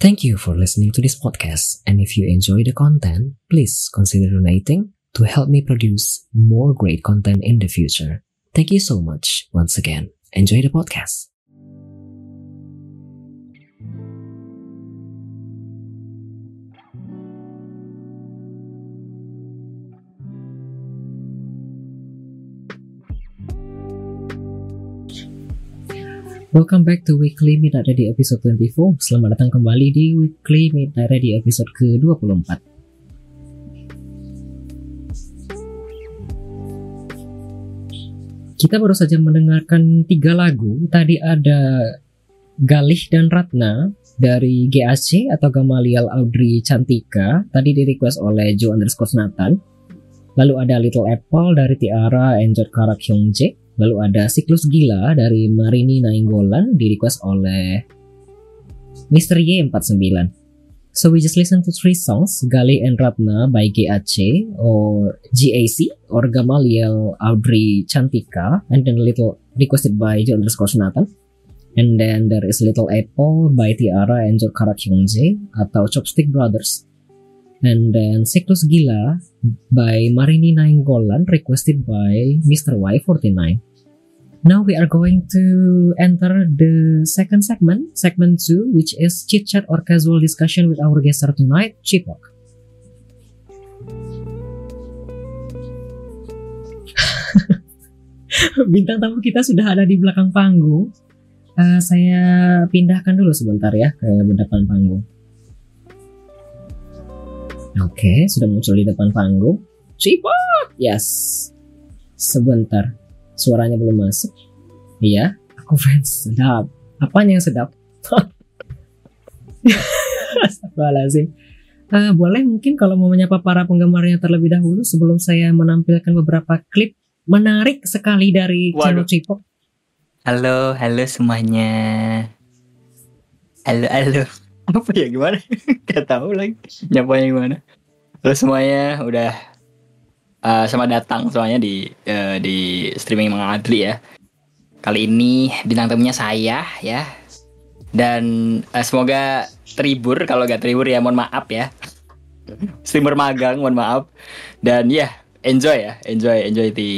Thank you for listening to this podcast, and if you enjoy the content, please consider donating to help me produce more great content in the future. Thank you so much once again. Enjoy the podcast. Welcome back to Weekly Midnight Radio episode 24. Selamat datang kembali di Weekly Midnight Radio episode ke-24. Kita baru saja mendengarkan tiga lagu. Tadi ada Galih dan Ratna dari GAC atau Gamaliel Audrey Cantika. Tadi di request oleh Joe underscore Nathan. Lalu ada Little Apple dari Tiara and Jod Karak Hyungjae. Lalu ada Siklus Gila dari Marini Nainggolan di request oleh Mr. Y49. So we just listen to three songs, Gali and Ratna by GAC or GAC or Gamaliel Audrey Cantika and then little requested by Joe underscore Nathan. And then there is Little Apple by Tiara and Joe Karak Hyungjae atau Chopstick Brothers. And then Siklus Gila by Marini Nainggolan requested by Mr. Y49. Now we are going to enter the second segment, segment 2, which is chit chat or casual discussion with our guest tonight, Chipok. Bintang tamu kita sudah ada di belakang panggung. Uh, saya pindahkan dulu sebentar ya ke depan panggung. Oke, sudah muncul di depan panggung. Cipok! Yes. Sebentar. Suaranya belum masuk. Iya, aku fans sedap. Apanya yang sedap? Astagfirullahaladzim. Uh, boleh mungkin kalau mau menyapa para penggemarnya terlebih dahulu sebelum saya menampilkan beberapa klip menarik sekali dari channel Cipok. Halo, halo semuanya. Halo, halo. Apa ya gimana? Gak tahu lagi. Nyapanya gimana? Halo semuanya, udah uh, selamat datang semuanya di uh, di streaming Mang Adli ya. Kali ini bintang tamunya saya ya. Dan uh, semoga terhibur kalau gak terhibur ya mohon maaf ya. Streamer magang mohon maaf. Dan ya, yeah, enjoy ya, enjoy enjoy di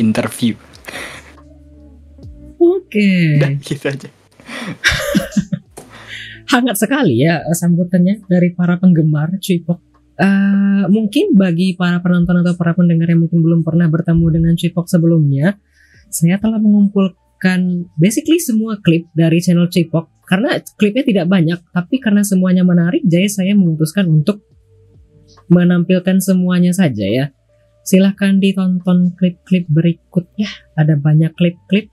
interview. Oke. Okay. gitu aja. Hangat sekali ya sambutannya dari para penggemar Cipok Uh, mungkin bagi para penonton atau para pendengar yang mungkin belum pernah bertemu dengan Cipok sebelumnya, saya telah mengumpulkan basically semua klip dari channel Cipok karena klipnya tidak banyak, tapi karena semuanya menarik, jadi saya memutuskan untuk menampilkan semuanya saja ya. Silahkan ditonton klip-klip berikutnya, ada banyak klip-klip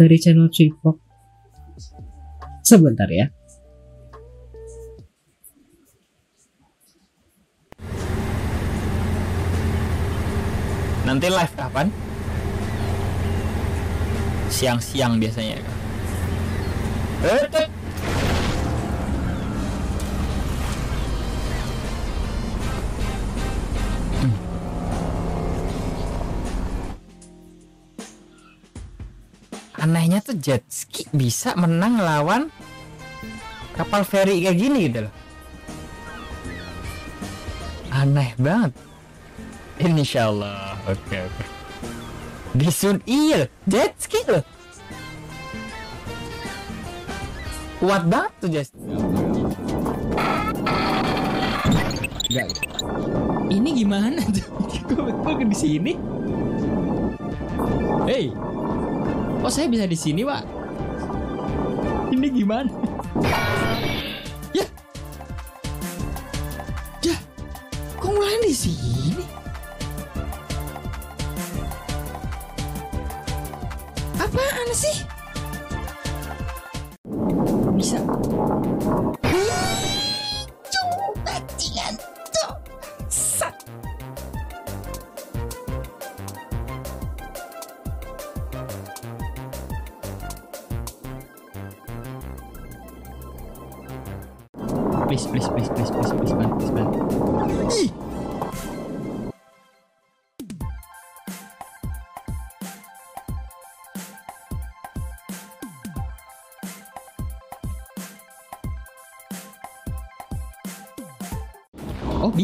dari channel Cipok. Sebentar ya. Nanti live kapan? Siang-siang biasanya. Eh, Anehnya tuh jet ski bisa menang lawan kapal feri kayak gini gitu loh. Aneh banget. Insya Allah. Oke okay. Okay. Di Sun iya jet ski loh. Kuat banget tuh jet. Enggak. Ini gimana tuh? Kok di sini? Hey. Oh saya bisa di sini, Pak? Ini gimana? Ya. Ya. Kok mulai di sini? Sih? bisa.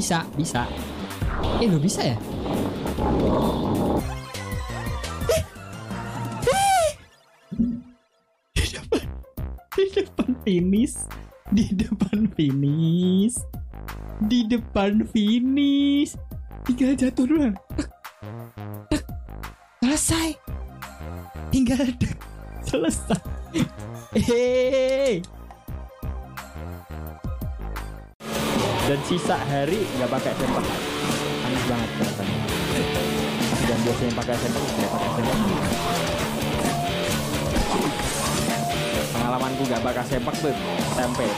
Bisa, bisa. Eh lu bisa ya? Di depan, di depan finish, di depan finish, di depan finish. Tinggal jatuh doang. Tek, tek. Selesai. Tinggal. Selesai. Hehehe. Dan sisa hari nggak pakai sempak. Aneh banget rasanya. Dan biasanya pakai sempak nggak pakai sempak. Pengalamanku nggak pakai sempak tuh tempe.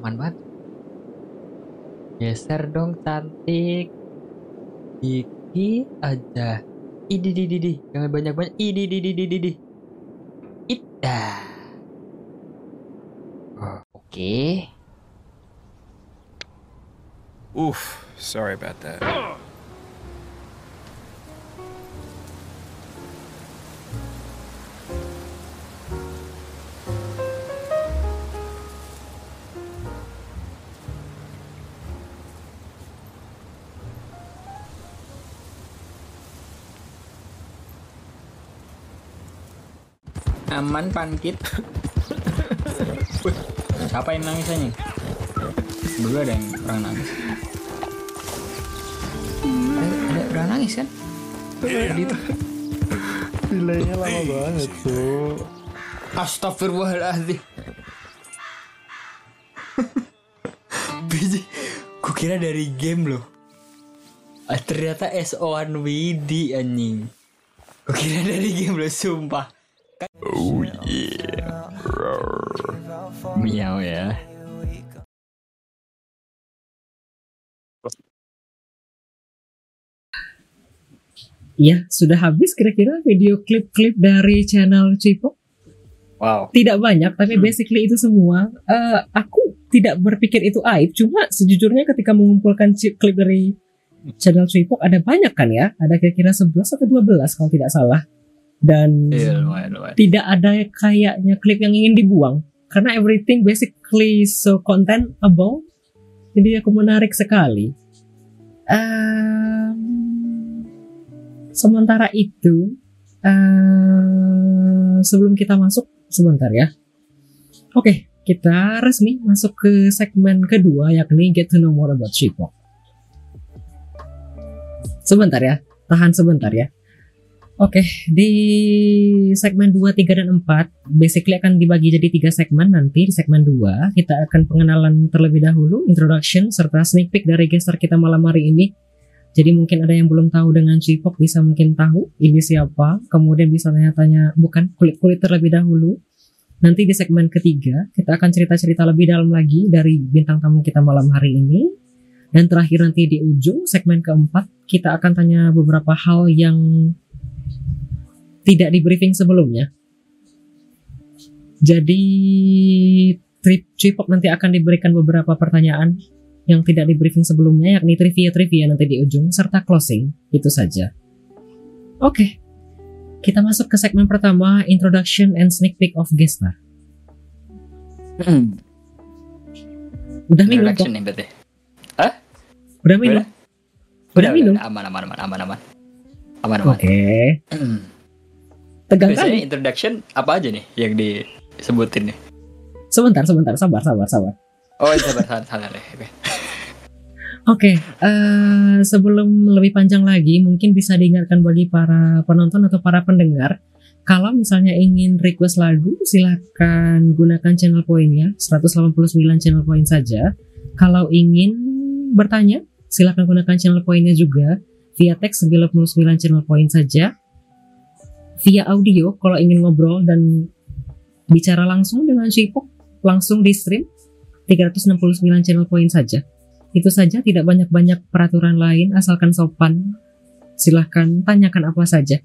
Aman banget. Geser dong cantik dikit aja. Idi di di di jangan banyak banyak idi di di di di di. Ida. Oh, oke. Oof, sorry about that. Aman pankit. Siapa yang nangis aja? Dulu ada yang orang nangis. Ada, ada orang nangis kan? Itu. Delaynya lama banget tuh. Astagfirullahaladzim. Biji, kukira dari game loh. Ah, ternyata SO1 WD anjing. Kukira dari game loh, sumpah. Yeah. Miau ya. Ya, sudah habis kira-kira video klip-klip dari channel Cipo. Wow. Tidak banyak, tapi Hmm. basically itu semua. Eh, aku tidak berpikir itu aib, cuma sejujurnya ketika mengumpulkan klip dari channel Tripok ada banyak kan ya? Ada kira-kira 11 atau 12 kalau tidak salah. Dan Iya lumayan lumayan. tidak ada kayaknya klip yang ingin dibuang. Karena everything basically so contentable. Jadi aku menarik sekali. Ehm, sementara itu eh, sebelum kita masuk sebentar ya. Oke kita resmi masuk ke segmen kedua yakni get to know more about Shipok sebentar ya tahan sebentar ya Oke, di segmen 2, 3, dan 4 basically akan dibagi jadi tiga segmen nanti. Di segmen 2 kita akan pengenalan terlebih dahulu, introduction, serta sneak peek dari gestar kita malam hari ini. Jadi mungkin ada yang belum tahu dengan Cipok bisa mungkin tahu ini siapa, kemudian bisa tanya-tanya bukan kulit-kulit terlebih dahulu. Nanti di segmen ketiga kita akan cerita-cerita lebih dalam lagi dari bintang tamu kita malam hari ini. Dan terakhir nanti di ujung segmen keempat kita akan tanya beberapa hal yang tidak di briefing sebelumnya. Jadi trip Cipok nanti akan diberikan beberapa pertanyaan yang tidak di briefing sebelumnya yakni trivia-trivia nanti di ujung serta closing itu saja. Oke. Kita masuk ke segmen pertama introduction and sneak peek of guest star. Hmm. Udah minum kok? Nih berarti. Udah minum? Udah minum? Aman aman aman aman aman. Aman aman. Oke. Hmm. Tegang Biasanya kali. introduction apa aja nih yang disebutin nih? Sebentar, sebentar, sabar, sabar, sabar. Oh, sabar sabar sabar ya. Oke. Oke, eh, sebelum lebih panjang lagi, mungkin bisa diingatkan bagi para penonton atau para pendengar, kalau misalnya ingin request lagu, silahkan gunakan channel poinnya, 189 channel poin saja. Kalau ingin bertanya, Silahkan gunakan channel poinnya juga. Via teks 99 channel point saja. Via audio kalau ingin ngobrol dan bicara langsung dengan Cipok langsung di stream 369 channel point saja. Itu saja tidak banyak-banyak peraturan lain asalkan sopan. Silahkan tanyakan apa saja.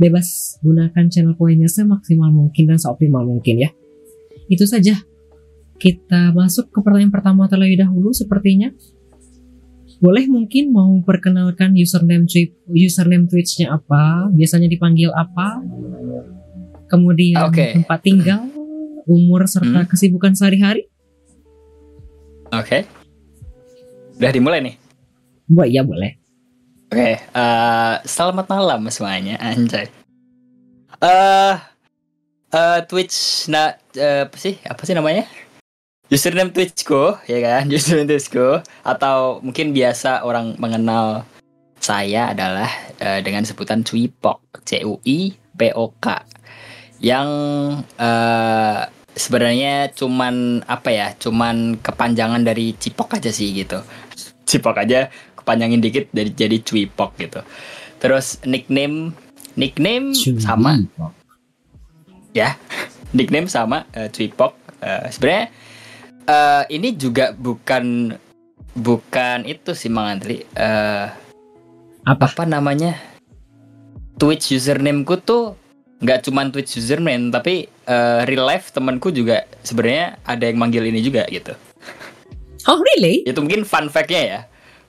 Bebas gunakan channel poinnya semaksimal mungkin dan seoptimal mungkin ya. Itu saja. Kita masuk ke pertanyaan pertama terlebih dahulu sepertinya. Boleh mungkin mau perkenalkan username username Twitch-nya apa? Biasanya dipanggil apa? Kemudian Oke. tempat tinggal, umur serta Hmm. kesibukan sehari-hari? Oke. Udah dimulai nih. Wah, ya boleh. Oke, eh, selamat malam semuanya, anjay. Eh, eh, Twitch, nah, eh, apa sih, apa sih namanya? Username Twitchku, ya kan? Username Twitchku, atau mungkin biasa orang mengenal saya adalah eh, dengan sebutan Cuipok, C U I P O K, yang eh, sebenarnya cuman apa ya, cuman kepanjangan dari Cipok aja sih gitu. Cipok aja kepanjangin dikit dari jadi Cuipok gitu. Terus nickname nickname sama Cuyipok. ya. nickname sama eh, Cuipok. Eh, sebenarnya eh, ini juga bukan bukan itu sih Mang Andri. Eh, Apa? apa namanya? Twitch usernameku tuh nggak cuman Twitch username tapi eh, real life temanku juga sebenarnya ada yang manggil ini juga gitu. Oh, really? itu mungkin fun fact-nya ya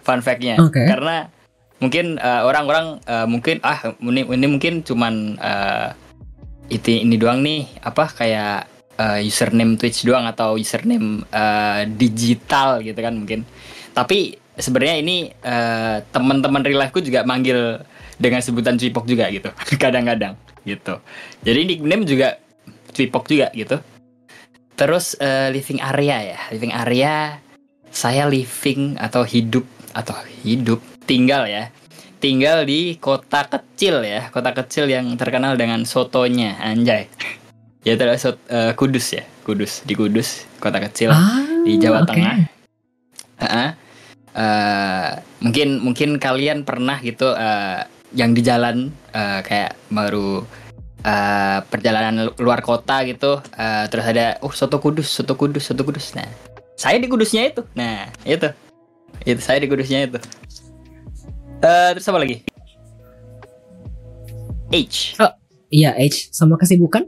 fun fact-nya Oke. karena mungkin orang-orang eh, mungkin ah ini, ini mungkin cuman eh, itu ini doang nih apa kayak eh, username Twitch doang atau username eh, digital gitu kan mungkin. Tapi sebenarnya ini eh, teman-teman real life-ku juga manggil dengan sebutan Cuipok juga gitu. Kadang-kadang gitu. Jadi nickname juga Cuipok juga gitu. Terus eh, living area ya. Living area saya living atau hidup atau hidup tinggal ya. Tinggal di kota kecil ya. Kota kecil yang terkenal dengan sotonya. Anjay ya adalah sot- eh, Kudus ya. Kudus. Di Kudus kota kecil. Ah, di Jawa oke. Tengah. Ha-ha. Eh, mungkin mungkin kalian pernah gitu eh, yang di jalan eh, kayak baru eh, perjalanan lu- luar kota gitu eh, terus ada oh soto kudus soto kudus soto kudus. Nah saya di kudusnya itu. Nah itu. Itu saya di kudusnya itu. Eh, terus apa lagi? H. Iya, H. Sama kesibukan?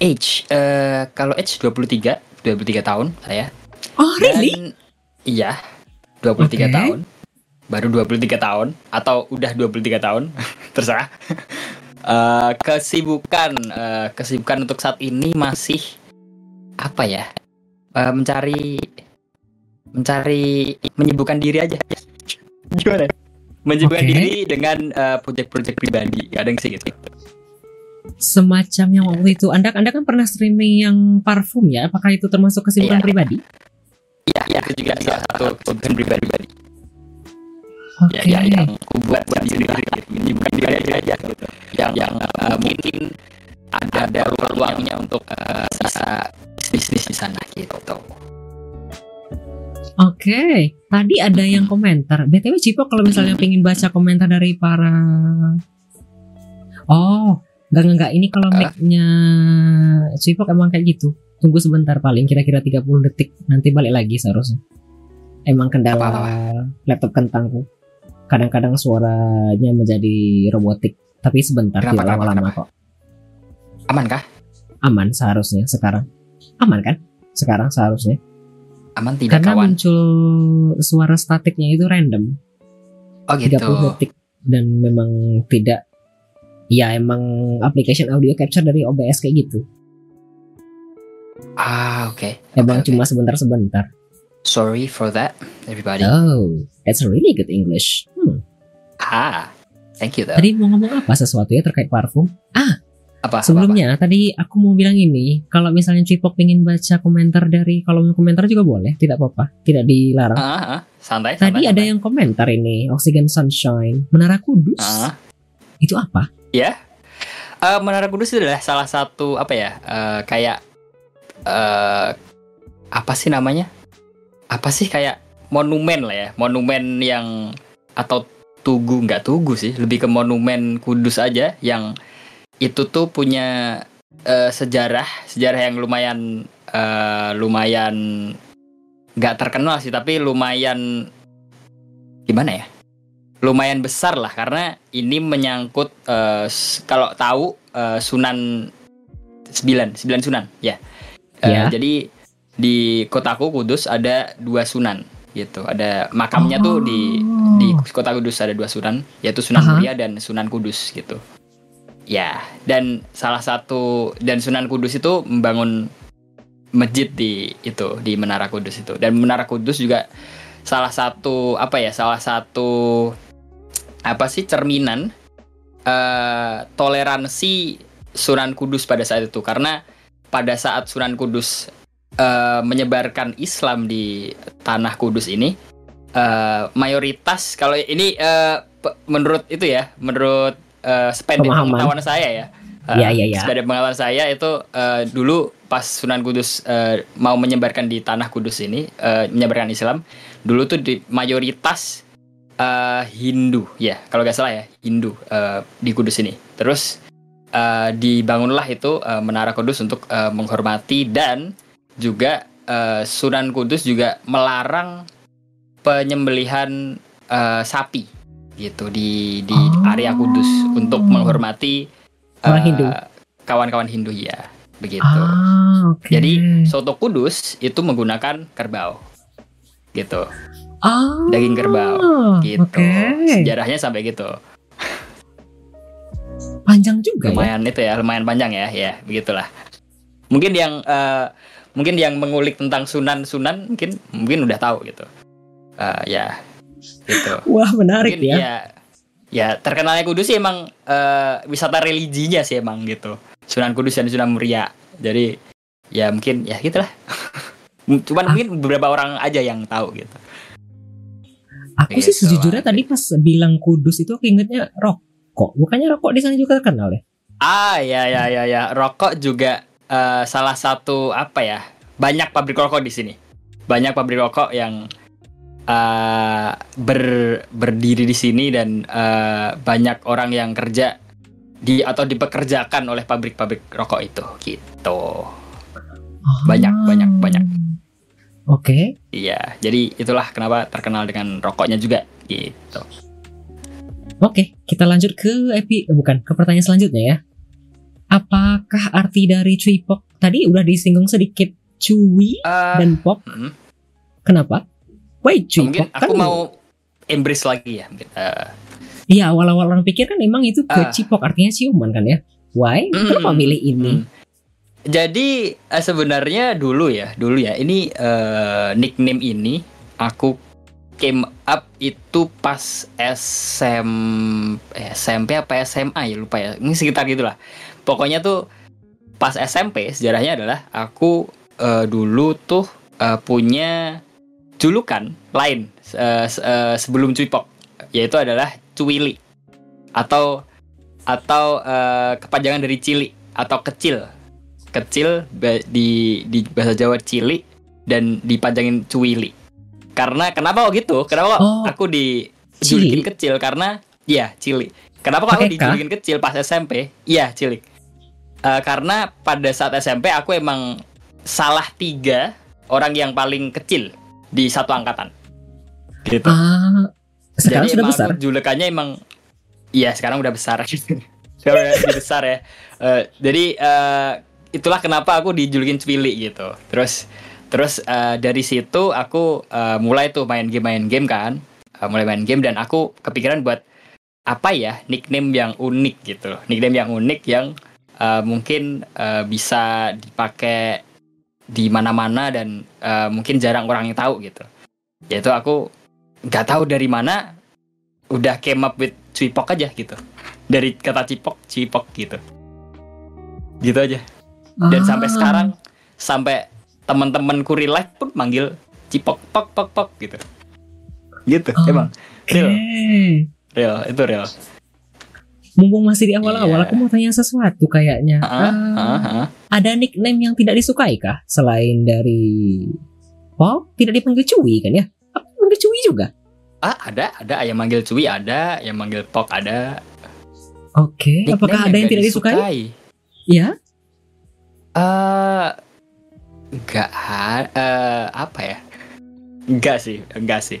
H eh, kalau H 23 23 tahun saya Oh, really? Dan iya, 23 Oke. tahun. Baru 23 tahun atau udah 23 tahun, terserah. Eh, kesibukan eh, kesibukan untuk saat ini masih apa ya? Eh, mencari mencari menyibukkan diri aja. Gimana? Menyibukkan Oke. diri dengan eh, proyek-proyek pribadi, kadang sih gitu. Semacam yang waktu itu Anda Anda kan pernah streaming yang parfum ya? Apakah itu termasuk kesibukan Iya. pribadi? Iya, iya, itu juga salah satu kesibukan pribadi. Oke. ya, ya, yang aku buat buat diri sendiri gitu. menyibukkan diri aja, aja gitu yang yang uh, mungkin ada ada ruang-ruangnya untuk uh, bisa bisnis di sana gitu Oke, tadi ada yang komentar. BTW Cipo kalau misalnya pengen baca komentar dari para Oh, enggak enggak, ini kalau Ah. mic-nya Cipo emang kayak gitu. Tunggu sebentar paling kira-kira 30 detik nanti balik lagi seharusnya. Emang kendala Apa, apa, laptop kentangku. Kadang-kadang suaranya menjadi robotik, tapi sebentar Kenapa, tidak lama-lama kok. aman kah Aman seharusnya sekarang. Aman kan? Sekarang seharusnya. aman tidak Karena kawan muncul suara statiknya itu random. oh gitu 30 detik dan memang tidak ya emang application audio capture dari OBS kayak gitu. Ah oke. Emang Oke, cuma sebentar-sebentar. Sorry for that everybody. Oh that's a really good English. Hmm. ah thank you though. Tadi mau ngomong apa? Sesuatu ya terkait parfum? Apa sebelumnya tadi aku mau bilang ini kalau misalnya Cipok pengen baca komentar dari kolom komentar juga boleh tidak apa-apa tidak dilarang. Apa, apa? ah, ah, santai tadi santai, ada santai. yang komentar ini Oxygen Sunshine Menara Kudus. Ah. Itu apa Ya, Eh, Menara Kudus itu adalah salah satu apa ya? eh, kayak eh apa sih namanya? Apa sih kayak monumen lah ya, monumen yang atau tugu nggak tugu sih, lebih ke monumen Kudus aja yang itu tuh punya eh, sejarah, sejarah yang lumayan eh, lumayan nggak terkenal sih, tapi lumayan gimana ya? Lumayan besar lah karena ini menyangkut s- kalau tahu eh, Sunan sembilan sembilan Sunan ya. Eh, Ya. Jadi di kotaku Kudus ada dua Sunan gitu. Ada makamnya tuh di di kota Kudus ada dua Sunan, yaitu Sunan. Muria dan Sunan Kudus gitu. Ya, dan salah satu dan Sunan Kudus itu membangun masjid di itu di Menara Kudus itu. Dan Menara Kudus juga salah satu apa ya? Salah satu apa sih cerminan eh toleransi Sunan Kudus pada saat itu karena pada saat Sunan Kudus eh, menyebarkan Islam di tanah Kudus ini eh, mayoritas kalau ini pe- menurut itu ya menurut sependek Pemahaman. pengetahuan saya ya Iya, iya, iya. sependek pengetahuan saya itu eh, dulu pas Sunan Kudus eh, mau menyebarkan di tanah Kudus ini eh, menyebarkan Islam dulu tuh di mayoritas eh, Hindu ya kalau nggak salah ya Hindu eh, di Kudus ini terus eh, dibangunlah itu eh, menara Kudus untuk eh, menghormati dan juga eh, Sunan Kudus juga melarang penyembelihan eh, sapi gitu di di Oh. area Kudus untuk menghormati Orang eh, Hindu. kawan-kawan Hindu ya begitu. Ah, oke. Jadi soto Kudus itu menggunakan kerbau gitu ah, daging kerbau gitu. Oke. Sejarahnya sampai gitu. Panjang juga ya. lumayan itu ya lumayan panjang ya ya begitulah mungkin yang eh, mungkin yang mengulik tentang sunan sunan mungkin mungkin udah tahu gitu Eh, ya gitu Wah, menarik mungkin ya. ya ya terkenalnya kudus sih emang eh, wisata religinya sih emang gitu sunan kudus dan sunan muria jadi ya mungkin ya gitulah cuman mungkin beberapa orang aja yang tahu gitu Aku sih Gitu sejujurnya lah. tadi pas bilang Kudus itu aku ingetnya rokok. Bukannya rokok di sana juga terkenal ya? Ah ya ya ya ya rokok juga eh, salah satu apa ya banyak pabrik rokok di sini banyak pabrik rokok yang eh, ber berdiri di sini dan eh, banyak orang yang kerja di atau dipekerjakan oleh pabrik-pabrik rokok itu gitu Banyak, Ah. banyak, banyak. Oke. iya jadi itulah kenapa terkenal dengan rokoknya juga gitu Oke, kita lanjut ke epi eh, bukan ke pertanyaan selanjutnya ya. Apakah arti dari cuy pok tadi udah disinggung sedikit cuy Eh, dan pok? mm, Kenapa? Why cuy mungkin pok? aku Kan- mau embrace lagi ya mungkin. Eh, Iya awal-awal orang pikir kan emang itu ke Ah. cipok artinya ciuman kan ya. Why? Kenapa Mm, milih ini? mm. Jadi eh, sebenarnya dulu ya, dulu ya. Ini eh, nickname ini aku came up itu pas SM eh, SMP apa SMA ya lupa ya. Ini sekitar gitulah. Pokoknya tuh pas SMP sejarahnya adalah aku eh, dulu tuh eh, punya julukan lain se- eh, sebelum Cuipok yaitu adalah Cuwili atau atau eh, kepanjangan dari cili atau kecil kecil di di bahasa Jawa cili dan dipanjangin cuwili. Karena kenapa kok gitu? Kenapa kok Oh, aku dijulukin kecil? Karena ya cili. Kenapa kok aku dijulukin kecil pas SMP iya cili. Eh, karena pada saat SMP aku emang salah tiga orang yang paling kecil di satu angkatan. Gitu. Ah, sekarang jadi sudah emang besar. julukannya emang iya sekarang udah besar. Sekarang udah besar ya. Eh, jadi eh, itulah kenapa aku dijulukin Cwili gitu. Terus terus eh, dari situ aku eh, mulai tuh main game main game kan. Eh, mulai main game dan aku kepikiran buat apa ya nickname yang unik gitu. Nickname yang unik yang eh, mungkin eh, bisa dipakai di mana-mana dan eh, mungkin jarang orang yang tahu gitu. Yaitu aku nggak tahu dari mana udah came up with cipok aja gitu. Dari kata cipok cipok gitu. Gitu aja dan sampai Ah, sekarang sampai teman-temanku real life pun manggil cipok pok pok pok gitu gitu Ah, emang real Oke. real itu real Mumpung masih di awal-awal, Iya. aku mau tanya sesuatu kayaknya. Ah, Ah, ah, ah. Ada nickname yang tidak disukai kah? Selain dari Pop, tidak dipanggil Cuy kan ya? Apa dipanggil dipanggil cuy juga. Ah, ada, ada ayam manggil cuy ada, ayam manggil pok ada. Oke, apakah ada yang tidak disukai? Ya. Eh enggak ha- eh, apa ya? Enggak sih, enggak sih.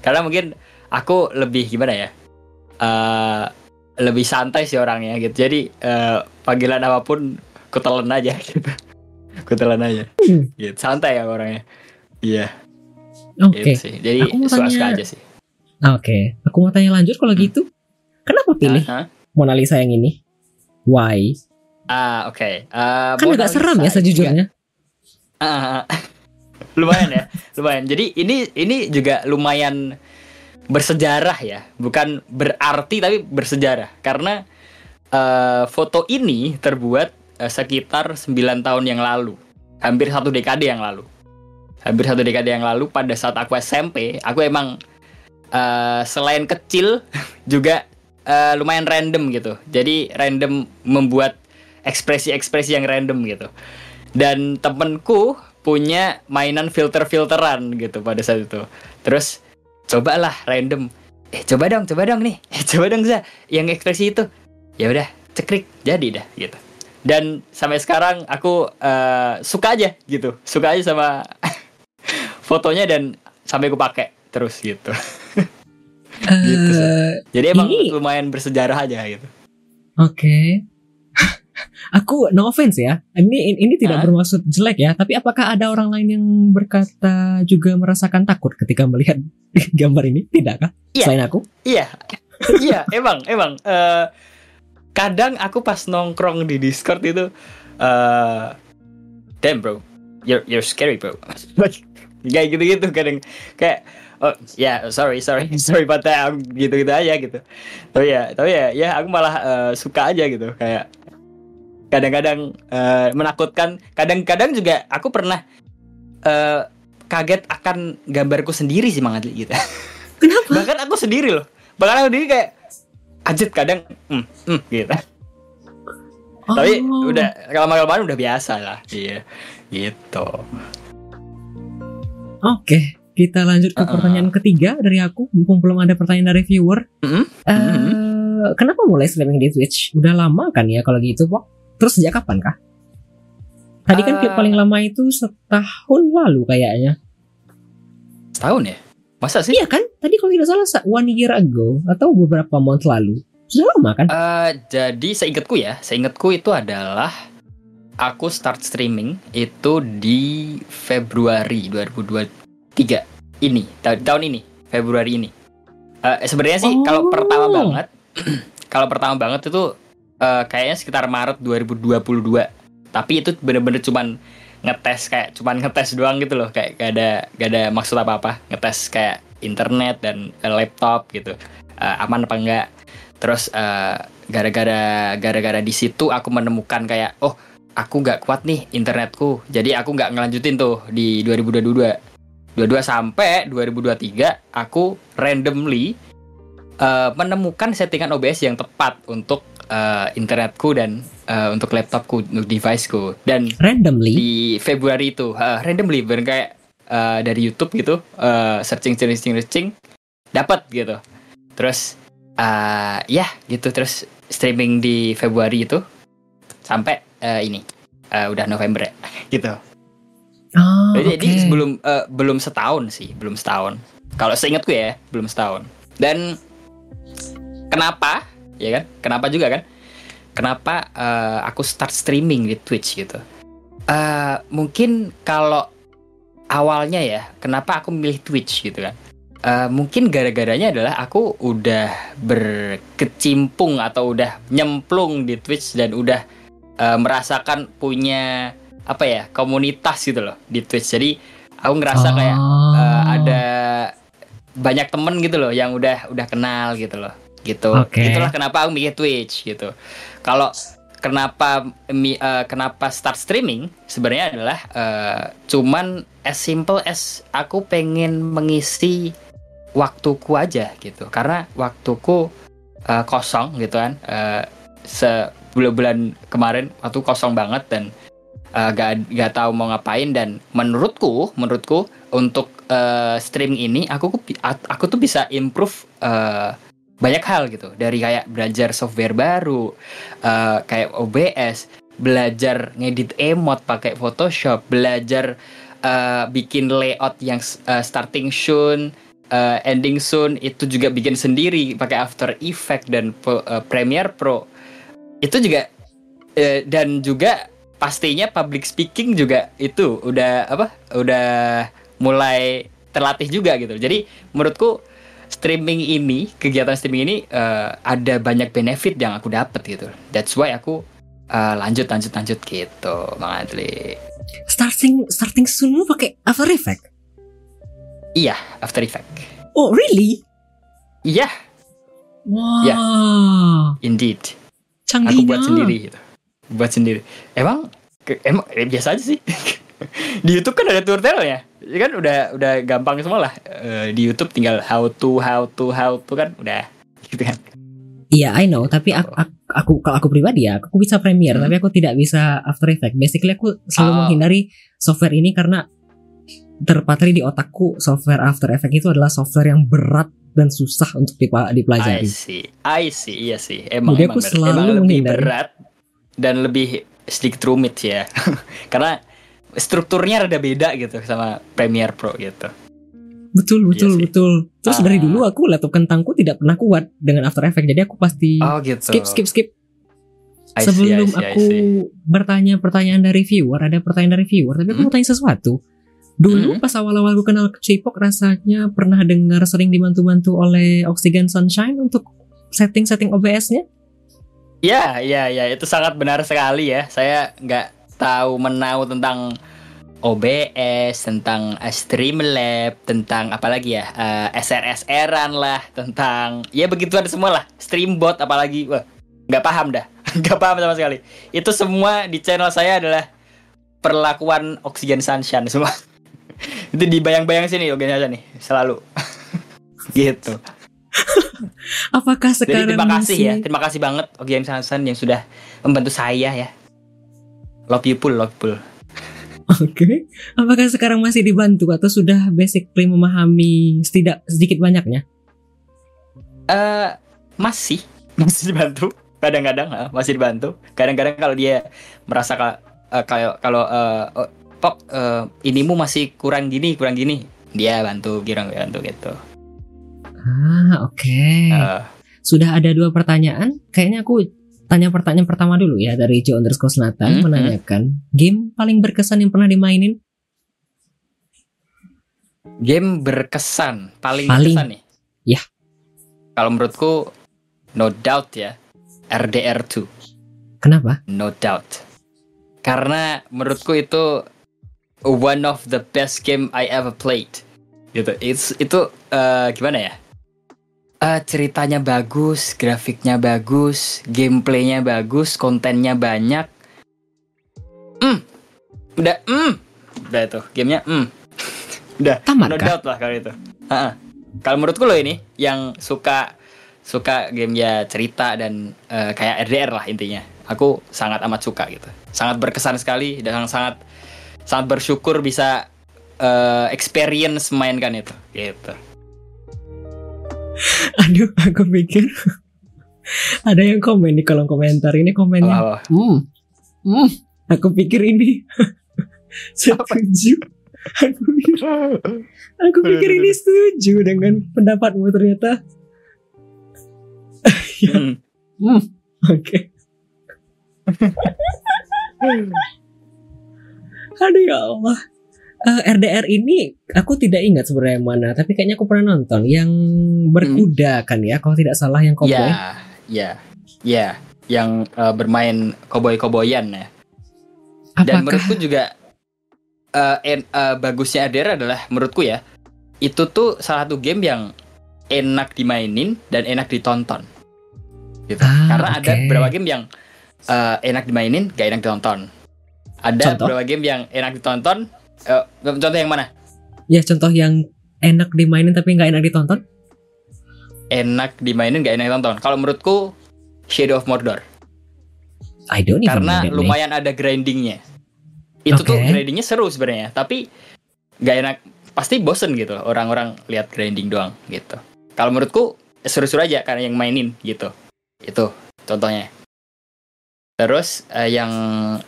Karena mungkin aku lebih gimana ya? Eh lebih santai sih orangnya gitu. Jadi eh, panggilan apa pun kutelen aja gitu. Kutelen aja. Hmm. Gitu. Santai ya orangnya. Iya, Oke. gitu sih. Jadi Aku mau suka-suka tanya- aja sih. Oke, aku mau tanya lanjut kalau gitu. Kenapa pilih Hah? Mona Lisa yang ini? Why? Ah, oke. Eh, Kan Mona agak seram ya sejujurnya. Ah, lumayan ya, lumayan. Jadi ini ini juga lumayan bersejarah ya, bukan berarti tapi bersejarah. Karena eh, foto ini terbuat eh, sekitar 9 tahun yang lalu, hampir satu dekade yang lalu, hampir satu dekade yang lalu pada saat aku SMP, aku emang eh, selain kecil juga eh, lumayan random gitu, jadi random membuat ekspresi-ekspresi yang random gitu dan temenku punya mainan filter-filteran gitu pada saat itu. Terus cobalah random. Eh coba dong, coba dong nih. Eh coba dong za yang ekspresi itu. Ya udah, cekrik jadi dah gitu. Dan sampai sekarang aku eh, suka aja gitu. Suka aja sama fotonya dan sampai aku pakai terus gitu. Gitu. Eh, Jadi emang Ini- lumayan bersejarah aja gitu. Oke. Aku no offense ya. Ini ini tidak Hah? bermaksud jelek ya, tapi apakah ada orang lain yang berkata juga merasakan takut ketika melihat gambar ini? Tidakkah? Iya. Selain aku? Iya, iya, emang, emang. Eh, kadang aku pas nongkrong di Discord itu, eh, damn bro, you're you're scary bro. kayak gitu-gitu kadang kayak oh ya sorry sorry sorry about that gitu-gitu aja gitu tapi ya tapi ya ya aku malah eh, suka aja gitu kayak kadang-kadang eh, menakutkan kadang-kadang juga aku pernah eh, kaget akan gambarku sendiri sih Mang Adli gitu Kenapa? bahkan aku sendiri loh bahkan aku sendiri kayak ajet kadang hmm, hmm, gitu tapi Oh. udah lama kelamaan udah biasa lah iya gitu Oke, kita lanjut ke Uh-uh. pertanyaan ketiga dari aku. Mumpung belum ada pertanyaan dari viewer. Mhm. Eh, Kenapa mulai streaming di Twitch? Udah lama kan ya kalau gitu, Pok? Terus sejak kapan kah? Tadi kan Eh. paling lama itu setahun lalu kayaknya. setahun ya masa sih Iya kan? Tadi kalau tidak salah sa- one year ago atau beberapa month lalu. Sudah lama kan? Eh, jadi seingatku ya seingatku itu adalah aku start streaming itu di Februari 2023 ini ta- tahun ini Februari ini Eh, sebenarnya sih kalau Oh. pertama banget kalau pertama banget itu eh, kayaknya sekitar Maret 2022 tapi itu bener-bener cuman ngetes kayak cuman ngetes doang gitu loh. Kayak gak ada gak ada maksud apa apa ngetes kayak internet dan eh, laptop gitu. Eh, aman apa enggak? Terus eh, gara-gara gara-gara di situ aku menemukan kayak oh aku nggak kuat nih internetku. Jadi aku nggak ngelanjutin tuh di 2022 22 sampai 2023 aku randomly eh, menemukan settingan OBS yang tepat untuk eh, internetku dan eh, untuk laptopku untuk deviceku. Dan Randomly. di Februari itu eh, randomly bener kayak eh, dari YouTube gitu eh, searching searching searching dapat gitu. Terus eh, ya gitu. Terus streaming di Februari itu sampai eh, ini eh, udah November ya gitu Oh, jadi oke. sebelum eh, belum setahun sih belum setahun. Kalau seingatku ya belum setahun. Dan kenapa ya kan? Kenapa juga kan? Kenapa eh, aku start streaming di Twitch gitu? Eh, mungkin kalau awalnya ya kenapa aku milih Twitch gitu kan? Eh, mungkin gara-garanya adalah aku udah berkecimpung atau udah nyemplung di Twitch dan udah eh, merasakan punya apa ya komunitas gitu loh di Twitch. Jadi aku ngerasa kayak Oh. eh, ada banyak temen gitu loh yang udah udah kenal gitu loh gitu. Oke. itulah kenapa aku mikir Twitch gitu. Kalau kenapa mi- eh, kenapa start streaming sebenarnya adalah eh, cuman as simple as aku pengen mengisi waktuku aja gitu. Karena waktuku eh, kosong gitu kan. Eh, sebulan-bulan kemarin waktu kosong banget dan eh, gak gak tahu mau ngapain. Dan menurutku menurutku untuk eh, streaming ini aku aku tuh bisa improve eh, banyak hal gitu. Dari kayak belajar software baru eh, kayak OBS belajar ngedit emot pakai Photoshop belajar eh, bikin layout yang eh, starting soon eh, ending soon itu juga bikin sendiri pakai After Effect dan eh, Premiere Pro. Itu juga eh, dan juga pastinya public speaking juga itu udah apa udah mulai terlatih juga gitu. Jadi menurutku streaming ini kegiatan streaming ini eh, ada banyak benefit yang aku dapat gitu. That's why aku eh, lanjut lanjut lanjut gitu bang Adli. Starting starting soon pakai After Effect. iya After Effect Oh really? iya. Wah. Ya. indeed. Canggih aku buat sendiri gitu. Buat sendiri. Emang ke- emang eh, biasa aja sih di YouTube kan ada tutorialnya ya kan udah udah gampang semua lah Eh, di YouTube tinggal how to how to how to kan udah gitu kan Iya, I know. Tapi aku, aku, aku kalau aku pribadi ya, aku bisa Premiere, Hmm. tapi aku tidak bisa After Effects. Basically aku selalu Oh. menghindari software ini karena terpatri di otakku software After Effects itu adalah software yang berat dan susah untuk dipa- I dipelajari. see I see iya sih emang Jadi emang, aku selalu emang lebih menghindari. berat dan lebih sedikit rumit ya karena strukturnya rada beda gitu sama Premiere Pro gitu Betul, betul, Iya betul. Terus Ah. dari dulu aku laptop kentangku tidak pernah kuat dengan After Effects. Jadi aku pasti oh gitu skip, skip, skip. I see, Sebelum I see, I aku see. bertanya pertanyaan dari viewer, ada pertanyaan dari viewer, tapi aku Hmm? mau tanya sesuatu. Dulu Hmm? pas awal-awal aku kenal J-pop rasanya pernah dengar sering dibantu-bantu oleh Oxygen Sunshine untuk setting-setting OBS-nya. Ya, ya, ya, itu sangat benar sekali ya. Saya nggak tahu menau tentang OBS, tentang Streamlab, tentang apalagi ya, eh, SRSR-an lah, tentang ya begituan semua lah, Streambot apalagi, wah nggak paham dah, nggak paham sama sekali. Itu semua di channel saya adalah perlakuan Oxygen Sunshine semua. itu dibayang-bayang sini Oxygen Sunshine nih, selalu. gitu. Apakah Jadi sekarang terima kasih masih ya, terima kasih banget Ogian Sansan yang sudah membantu saya ya. Love you full, love full. Oke. Apakah sekarang masih dibantu atau sudah basically memahami setidak sedikit banyaknya? Eh masih, masih dibantu. Kadang-kadang ah, masih dibantu. Kadang-kadang kalau dia merasa ka- eh, kayak kalau eh, oh, pop eh, inimu masih kurang gini, kurang gini, dia bantu, kira bantu gitu. Ah, oke. Eh, Sudah ada dua pertanyaan. Kayaknya aku tanya pertanyaan pertama dulu ya dari Joe underscore Selatan Hmm, menanyakan game paling berkesan yang pernah dimainin. game berkesan, paling, Paling. berkesan nih. Ya. Kalau menurutku no doubt ya, RDR 2. Kenapa? No doubt. Karena menurutku itu one of the best game I ever played. Gitu. It's, itu eh, gimana ya? Eh, ceritanya bagus, grafiknya bagus, gameplaynya bagus, kontennya banyak. Hmm. Udah, hmm. Udah itu, gamenya, hmm. Udah, Tamat no doubt lah kalau itu. Ha-ha. Kalau menurutku lo ini yang suka suka game ya cerita dan eh, kayak RDR lah intinya. Aku sangat amat suka gitu. Sangat berkesan sekali dan sangat sangat bersyukur bisa eh, experience mainkan itu. Gitu. Aduh, aku pikir ada yang komen di kolom komentar. Ini komennya. Wah. Hmm. Hmm. Aku pikir ini setuju. Aku pikir, aku pikir ini setuju dengan pendapatmu ternyata. Hmm. Hmm. Oke. Aduh ya Allah. Eh, RDR ini aku tidak ingat sebenarnya mana, tapi kayaknya aku pernah nonton yang berkuda kan ya, kalau tidak salah yang cowboy. Ya, ya, ya, yang eh, bermain koboi-koboyan ya. Dan Apakah menurutku juga eh, en- eh, bagusnya RDR adalah menurutku ya, itu tuh salah satu game yang enak dimainin dan enak ditonton. Gitu. Ah, Karena ada oke. beberapa game yang eh, enak dimainin, gak enak ditonton. Ada Contoh? beberapa game yang enak ditonton. Eh, contoh yang mana? ya contoh yang enak dimainin tapi nggak enak ditonton? Enak dimainin, gak enak ditonton. Kalau menurutku Shadow of Mordor. I don't even Karena lumayan ada grindingnya. Itu tuh Oke. grindingnya seru sebenarnya, tapi nggak enak. Pasti bosen gitu orang-orang lihat grinding doang gitu. Kalau menurutku seru-seru aja karena yang mainin gitu. Itu contohnya. Terus eh, yang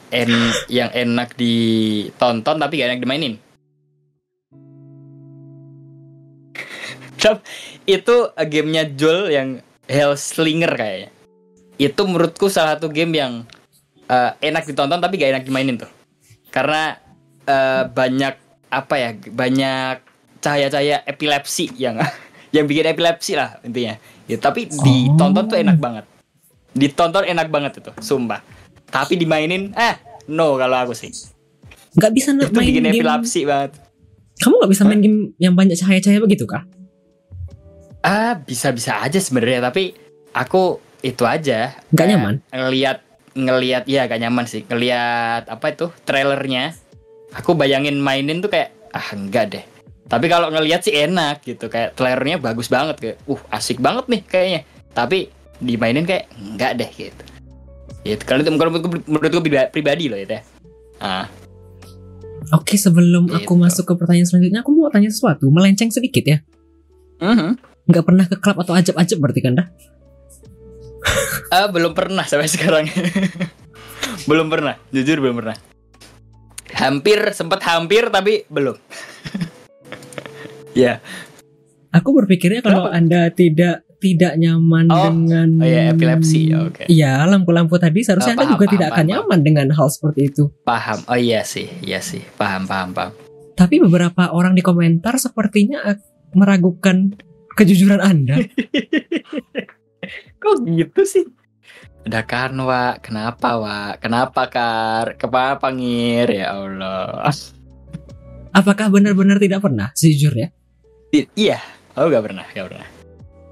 en yang enak ditonton tapi gak enak dimainin. Itu gamenya Joel yang Hellslinger kayaknya. Itu menurutku salah satu game yang eh, enak ditonton tapi gak enak dimainin tuh. Karena eh, banyak apa ya banyak cahaya-cahaya epilepsi yang yang bikin epilepsi lah intinya. Ya, tapi ditonton tuh enak banget. Ditonton enak banget itu, sumpah. Tapi dimainin eh no kalau aku sih. Nggak bisa Itu main bikin game. epilepsi banget. Kamu nggak bisa main game yang banyak cahaya-cahaya begitu kah? Ah, bisa-bisa aja sebenarnya, tapi aku itu aja. Nggak kayak nyaman? Ngelihat ngelihat ya gak nyaman sih. Ngelihat apa itu trailernya. Aku bayangin mainin tuh kayak ah enggak deh. Tapi kalau ngelihat sih enak gitu, kayak trailernya bagus banget kayak uh asik banget nih kayaknya. Tapi dimainin kayak enggak deh gitu. Gitu. Kalau itu menurutku, menurutku priba- pribadi loh itu ya. Ah, Oke, sebelum aku Gitu. masuk ke pertanyaan selanjutnya, aku mau tanya sesuatu, melenceng sedikit ya. mhm. Nggak pernah ke klub atau ajab-ajab berarti kan dah? Ah, belum pernah sampai sekarang. belum pernah, jujur belum pernah. Hampir sempat hampir tapi belum. ya, Aku berpikirnya kalau Anda tidak tidak nyaman Oh, dengan oh ya, epilepsi, ya, oke. Iya, lampu-lampu tadi seharusnya Oh, Anda paham, juga paham, tidak akan paham, nyaman dengan hal seperti itu. paham. Oh iya sih, iya sih, paham, paham, paham. Tapi beberapa orang di komentar sepertinya meragukan kejujuran Anda. Kok gitu sih? Udah kan, Wak. Kenapa, Wak? Kenapa, Kar? Kenapa, Ngir? Ya Allah. Apakah benar-benar tidak pernah? Sejujurnya. I- Iya, aku gak pernah, gak pernah.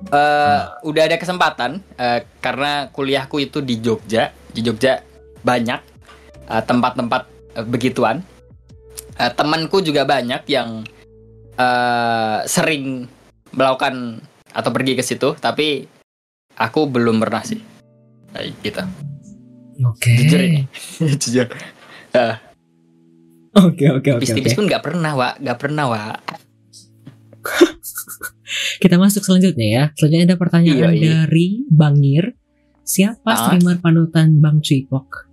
Eh, udah ada kesempatan eh, karena kuliahku itu di Jogja, di Jogja banyak eh, tempat-tempat eh, begituan. Eh, temanku juga banyak yang eh, sering melakukan atau pergi ke situ, tapi aku belum pernah sih. Kayak gitu. Oke. Jujur ini. Jujur. Oke, oke, oke. Tipis-tipis pun nggak pernah, Wak. Nggak pernah, Wak. Kita masuk selanjutnya ya. Selanjutnya ada pertanyaan Iya, iya. dari Bangir. Siapa Ah. streamer panutan Bang Cipok?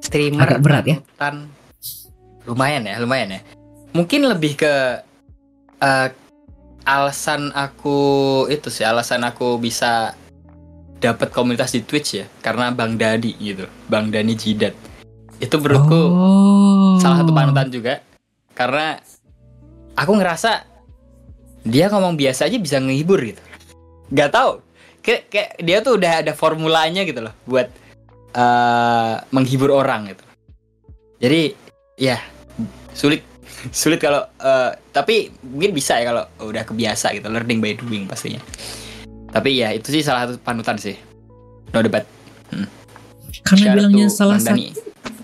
streamer Agak berat ya? panutan. lumayan ya lumayan ya mungkin lebih ke eh, alasan aku itu sih alasan aku bisa dapat komunitas di Twitch ya karena Bang Dani gitu Bang Dani Jidat itu menurutku oh. salah satu panutan juga karena aku ngerasa dia ngomong biasa aja bisa ngehibur gitu. Nggak tahu. Kayak, kayak dia tuh udah ada formulanya gitu loh buat eh, menghibur orang gitu. Jadi ya sulit. Sulit kalau eh, tapi mungkin bisa ya kalau udah kebiasa gitu learning by doing pastinya. Tapi ya itu sih salah satu panutan sih. No debat. Karena Shout out bilangnya salah satu.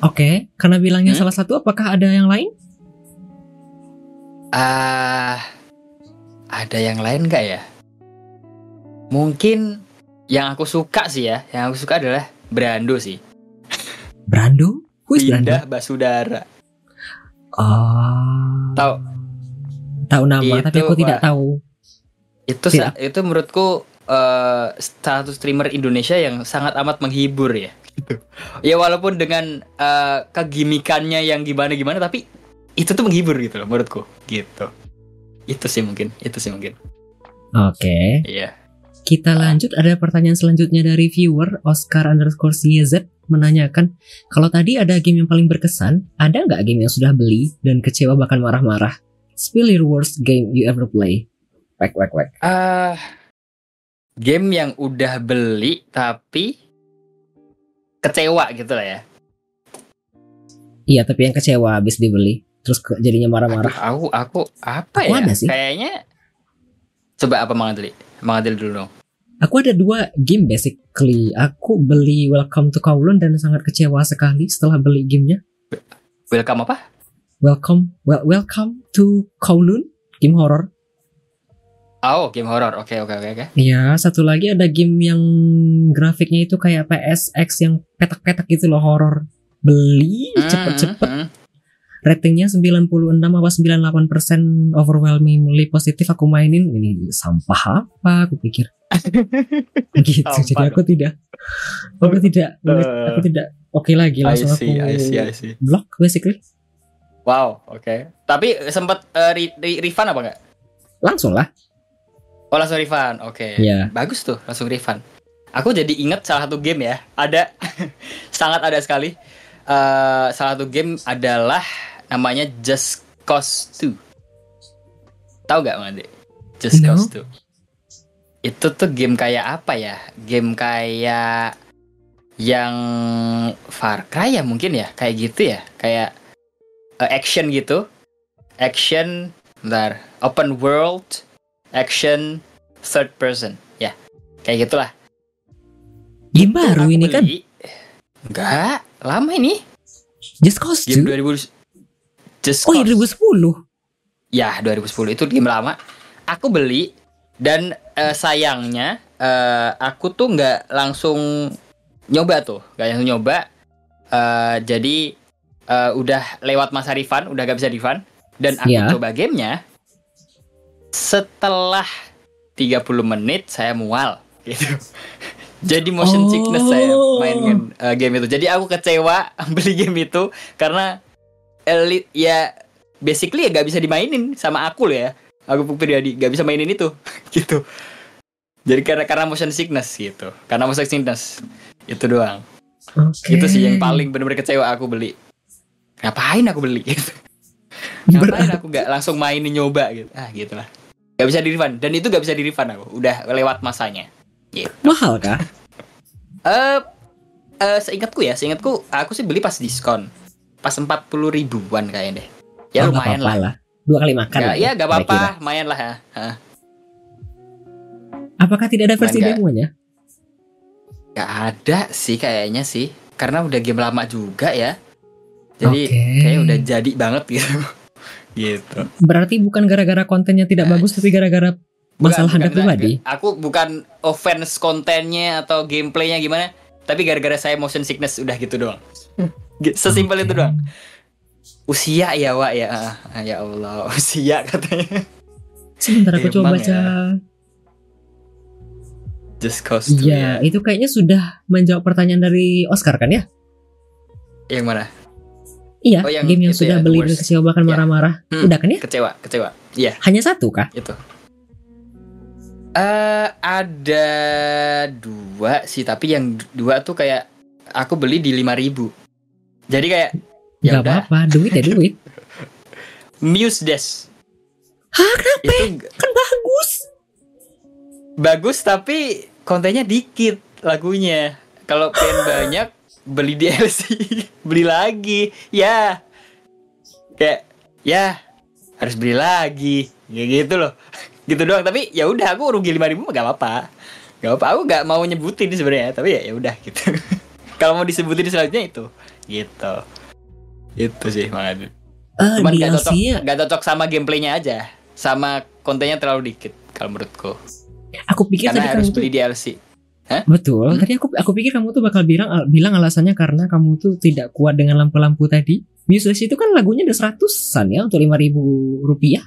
Oke, karena bilangnya Hmm? salah satu apakah ada yang lain? Ah, ada yang lain nggak ya? Mungkin yang aku suka sih ya, yang aku suka adalah Brando sih. Brando? Who is Brando? Pindah Basudara. Oh. Tahu. Tahu nama, tapi Itu, aku tidak tahu. Itu sa- itu menurutku eh satu streamer Indonesia yang sangat amat menghibur ya. Gitu. Ya walaupun dengan eh, kegimikannya yang gimana-gimana tapi itu tuh menghibur gitu loh menurutku. Gitu. Itu sih mungkin, itu sih mungkin. Oke. Iya. Kita lanjut ada pertanyaan selanjutnya dari viewer Oscar underscore CZ menanyakan kalau tadi ada game yang paling berkesan, ada nggak game yang sudah beli dan kecewa bahkan marah-marah? Spill your worst game you ever play. Wek wek wek. Ah, game yang udah beli tapi kecewa gitu lah ya. Iya tapi yang kecewa habis dibeli terus ke- jadinya marah-marah. Aku aku apa Aku ya? ada sih. Kayaknya coba apa Mang Adli? Mang Adli dulu dong. Aku ada dua game basically. Aku beli Welcome to Kowloon dan sangat kecewa sekali setelah beli gamenya. Welcome apa? Welcome, well, welcome to Kowloon, game horror. Oh, game horror. Oke, oke, oke, oke. Iya, satu lagi ada game yang grafiknya itu kayak PSX yang petak-petak gitu loh horror. beli Hmm, cepet-cepet hmm. Ratingnya 96 apa 98% overwhelmingly positif aku mainin ini sampah apa aku pikir gitu Sampah jadi aku tidak aku tidak Eh. aku tidak oke lagi langsung aku see, I see, I see. block basically Wow, oke. Tapi sempat eh, re- re- refund apa enggak? langsung lah Oh langsung refund, oke. ya Bagus tuh, langsung refund. Aku jadi inget salah satu game ya, ada sangat ada sekali. Eh, salah satu game adalah namanya Just Cause 2. Tahu gak Mande? Just No. Cause 2. Itu tuh game kayak apa ya? Game kayak yang Far Cry ya mungkin ya, kayak gitu ya, kayak eh, action gitu. Action, bentar, open world, action, third person. Ya, kayak gitulah. game baru ini kan. Enggak, lama ini. just cause Game 2 2000 Just oh iya Cause. 2010 Ya, 2010 itu game lama. Aku beli dan eh, sayangnya eh, aku tuh nggak langsung nyoba tuh, nggak langsung nyoba. Eh, jadi eh, udah lewat masa refund, udah gak bisa refund dan aku Ya. coba gamenya. Setelah 30 menit saya mual gitu. Jadi motion Oh. sickness saya main game, eh, game itu. Jadi aku kecewa beli game itu karena elit ya basically ya gak bisa dimainin sama aku loh ya. Aku pribadi gak bisa mainin itu gitu. Jadi karena karena motion sickness gitu. Karena motion sickness itu doang. Oke. Itu sih yang paling bener-bener kecewa aku beli. Ngapain aku beli gitu. Ngapain aku gak langsung mainin nyoba gitu. Ah gitu lah. Gak bisa di refund dan itu gak bisa di refund aku. Udah lewat masanya. mahal kah Eh eh, seingatku ya, seingatku aku sih beli pas diskon. Pas 40 ribuan kayaknya deh. Ya Oh, lumayan apa-apa lah. dua kali makan Ya, lah ya gak apa-apa, lumayan lah ya. Hah. apakah tidak ada versi demonya Gak ada sih kayaknya sih. Karena udah game lama juga ya. Jadi Oke. kayaknya udah jadi banget gitu. gitu. berarti bukan gara-gara kontennya tidak Nah, bagus tapi gara-gara masalah Bukan, anda bukan, pribadi. Aku bukan offense kontennya atau gameplaynya gimana, tapi gara-gara saya motion sickness udah gitu doang. Sesimpel itu Oke. doang. Usia ya, Wak ya. Ah, ya Allah, usia katanya. sebentar aku coba Emang baca ya. Just cause to, Iya, itu kayaknya sudah menjawab pertanyaan dari Oscar kan ya? Yang mana? Iya, Oh, yang game yang itu sudah ya, beli dan kecewa bahkan Ya. marah-marah. Hmm. Udah kan ya? Kecewa, kecewa. Iya, Hanya satu kah? itu. Eh ada dua sih, tapi yang dua tuh kayak aku beli di 5000 Jadi kayak ya Gak udah, apa-apa, duit ya duit. Muse Des. Hah, kenapa? Itu Kan bagus. bagus tapi kontennya dikit lagunya. Kalau pengen banyak beli DLC, beli lagi. Ya. Kayak ya harus beli lagi. Ya gitu loh. Gitu doang, tapi ya udah aku rugi 5000 mah gak apa-apa. Gak apa, aku gak mau nyebutin sebenarnya, tapi ya ya udah gitu. Kalau mau disebutin selanjutnya itu, gitu. Itu sih makanya. Eh, Cuman gak cocok, DLC-nya gak cocok sama gameplaynya aja, sama kontennya terlalu dikit kalau menurutku. aku pikir Karena tadi harus kamu tuh beli DLC. betul. Hmm? Tadi aku aku pikir kamu tuh bakal bilang bilang alasannya karena kamu tuh tidak kuat dengan lampu-lampu tadi. Useless itu kan lagunya udah seratusan ya untuk lima ribu rupiah.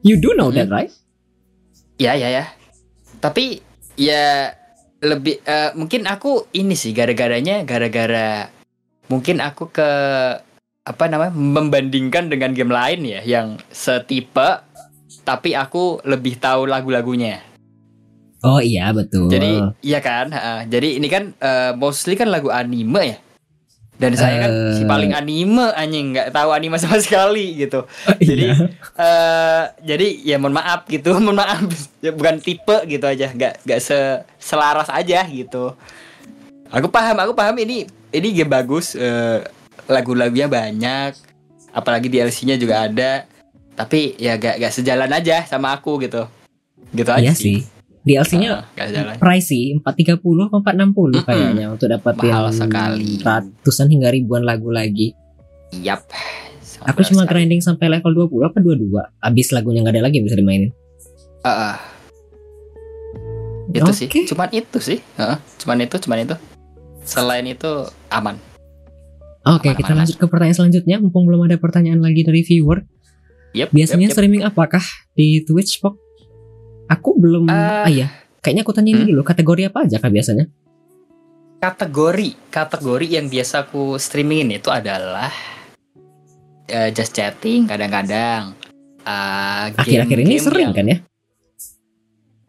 You do know Hmm. that right? Ya ya ya. Tapi ya lebih eh, mungkin aku ini sih gara-garanya gara-gara mungkin aku ke apa namanya membandingkan dengan game lain ya yang setipe tapi aku lebih tahu lagu-lagunya. Oh iya betul. Jadi iya kan, ha, jadi ini kan eh, mostly kan lagu anime ya. Dan saya kan si Eh. paling anime anjing nggak tahu anime sama sekali gitu. jadi Iya. eh jadi ya mohon maaf gitu, mohon maaf. Ya, bukan tipe gitu aja, nggak nggak se selaras aja gitu. Aku paham, aku paham ini ini game bagus, eh, lagu-lagunya banyak, apalagi DLC-nya juga ada. Tapi ya gak, gak sejalan aja sama aku gitu. Gitu aja Iya sih. DLC-nya Ah, gak sejalan. pricey 430 atau 460 Mm-mm. kayaknya untuk dapetin Mahal sekali. ratusan hingga ribuan lagu lagi. Yap. Sangat Aku cuma sekali. grinding sampai level 20 apa 22. Abis lagunya nggak ada lagi yang bisa dimainin. Ah, ah. Itu sih, Oke. cuman itu sih. Heeh, cuman itu, cuman itu. Selain itu aman. Oke, kita Ke mana-mana. lanjut ke pertanyaan selanjutnya. Mumpung belum ada pertanyaan lagi dari viewer. Yep, Biasanya yep, yep. streaming apakah di Twitch, Pok? Aku belum. Eh, ah iya, kayaknya aku tanya ini hmm? dulu. Kategori apa aja kah biasanya? kategori kategori yang biasa aku streamingin itu adalah eh, just chatting kadang-kadang eh, Akhir-akhir ini sering yang- kan ya?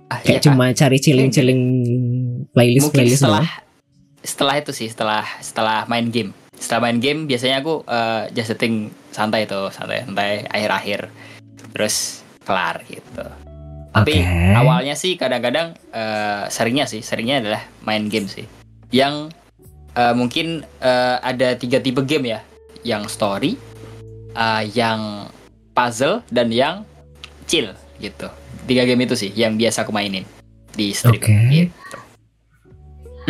Ah, Kayak iya, cuma cari chilling-chilling playlist mungkin playlist setelah. Setelah itu sih setelah setelah main game setelah main game biasanya aku eh, just setting santai tuh santai santai akhir-akhir terus kelar gitu tapi Oke. awalnya sih kadang-kadang eh, seringnya sih seringnya adalah main game sih yang eh, mungkin eh, ada tiga tipe game ya yang story eh, yang puzzle dan yang chill gitu tiga game itu sih yang biasa aku mainin di stream Oke. gitu.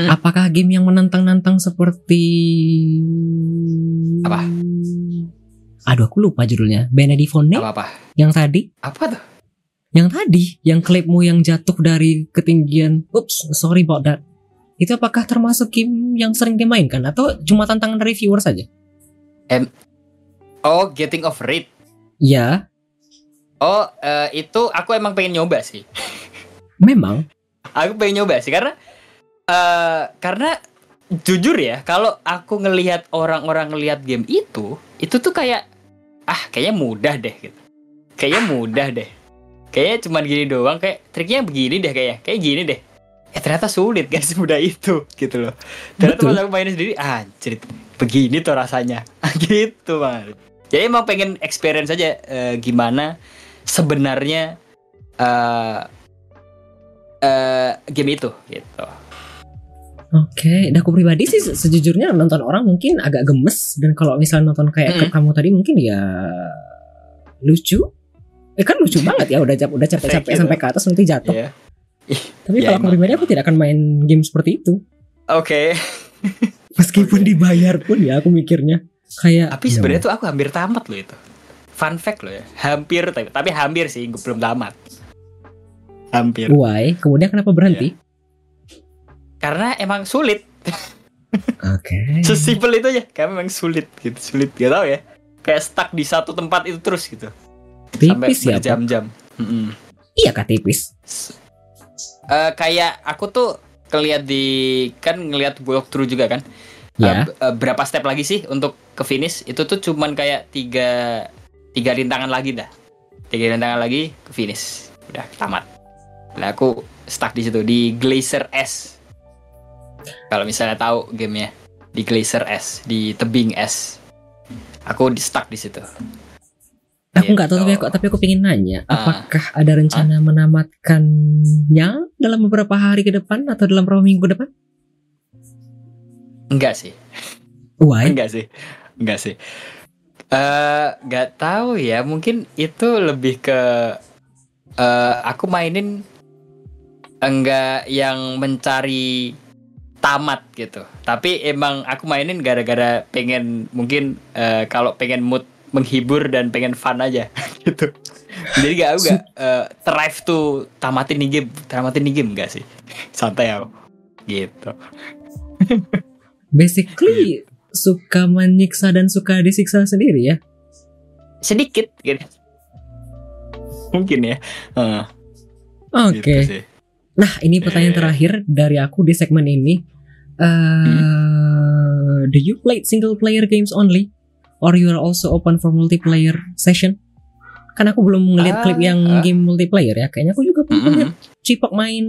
Hmm. Apakah game yang menantang-nantang seperti Apa? Aduh, aku lupa judulnya. Benedivone apa apa yang tadi, apa tuh yang tadi, yang klipmu yang jatuh dari ketinggian. Ups, sorry about that. Itu apakah termasuk game yang sering dimainkan atau cuma tantangan dari viewer saja? oh getting over it Ya, oh eh, itu aku emang pengen nyoba sih memang. aku pengen nyoba sih karena eh karena jujur ya kalau aku ngelihat orang-orang ngelihat game itu itu tuh kayak ah kayaknya mudah deh gitu. Kayaknya mudah deh. Kayaknya cuman gini doang kayak triknya begini deh kayak kayak gini deh. Eh ternyata sulit guys mudah itu gitu loh. Ternyata pas aku mainin sendiri ah cerit begini tuh rasanya. Gitu banget jadi emang pengen experience aja eh, gimana sebenarnya eh eh, game itu gitu Oke, dan aku pribadi sih se- sejujurnya nonton orang mungkin agak gemes dan kalau misalnya nonton kayak Mm-mm. kamu tadi mungkin ya lucu. Eh kan lucu banget ya udah cap- udah capek-capek sampai ke atas nanti jatuh. ya Tapi Ya, kalau aku pribadi aku tidak akan main game seperti itu. oke Meskipun dibayar pun ya aku mikirnya kayak tapi no. sebenarnya tuh aku hampir tamat loh itu fun fact loh ya hampir tapi, tapi hampir sih belum tamat hampir why? Kemudian kenapa berhenti? Karena emang sulit Oke. sesimpel itu aja karena memang sulit gitu sulit gak tau ya kayak stuck di satu tempat itu terus gitu sampai Tipis ya. Pok? berjam-jam Mm-mm. Iya kak tipis. Eh, kayak aku tuh ngeliat di kan ngeliat walkthrough juga kan Ya. Eh, b- eh, berapa step lagi sih untuk ke finish itu tuh cuman kayak tiga tiga rintangan lagi dah tiga rintangan lagi ke finish udah tamat lah aku stuck di situ di Glacier S kalau misalnya tahu gamenya di Glacier S di tebing es aku di stuck di situ Aku nggak tahu tapi Gitu. aku tapi aku pengen nanya, Ah. apakah ada rencana menamatkannya dalam beberapa hari ke depan atau dalam beberapa minggu ke depan? enggak sih Why? enggak sih enggak sih eh nggak tahu ya mungkin itu lebih ke eh aku mainin enggak yang mencari tamat gitu. Tapi emang aku mainin gara-gara pengen mungkin eh, kalau pengen mood menghibur dan pengen fun aja gitu. Jadi gak aku gak eh, thrive tuh tamatin nih game. Tamatin nih game enggak sih? Santai aku. Gitu. Basically suka menyiksa dan suka disiksa sendiri ya. sedikit gitu. Mungkin ya. Eh, Oke. gitu sih. Nah, ini pertanyaan terakhir dari aku di segmen ini. Eh, Do you play single player games only, or you are also open for multiplayer session? Kan aku belum ngeliat Ah, klip yang ah. game multiplayer ya. Kayaknya aku juga belum Cipok main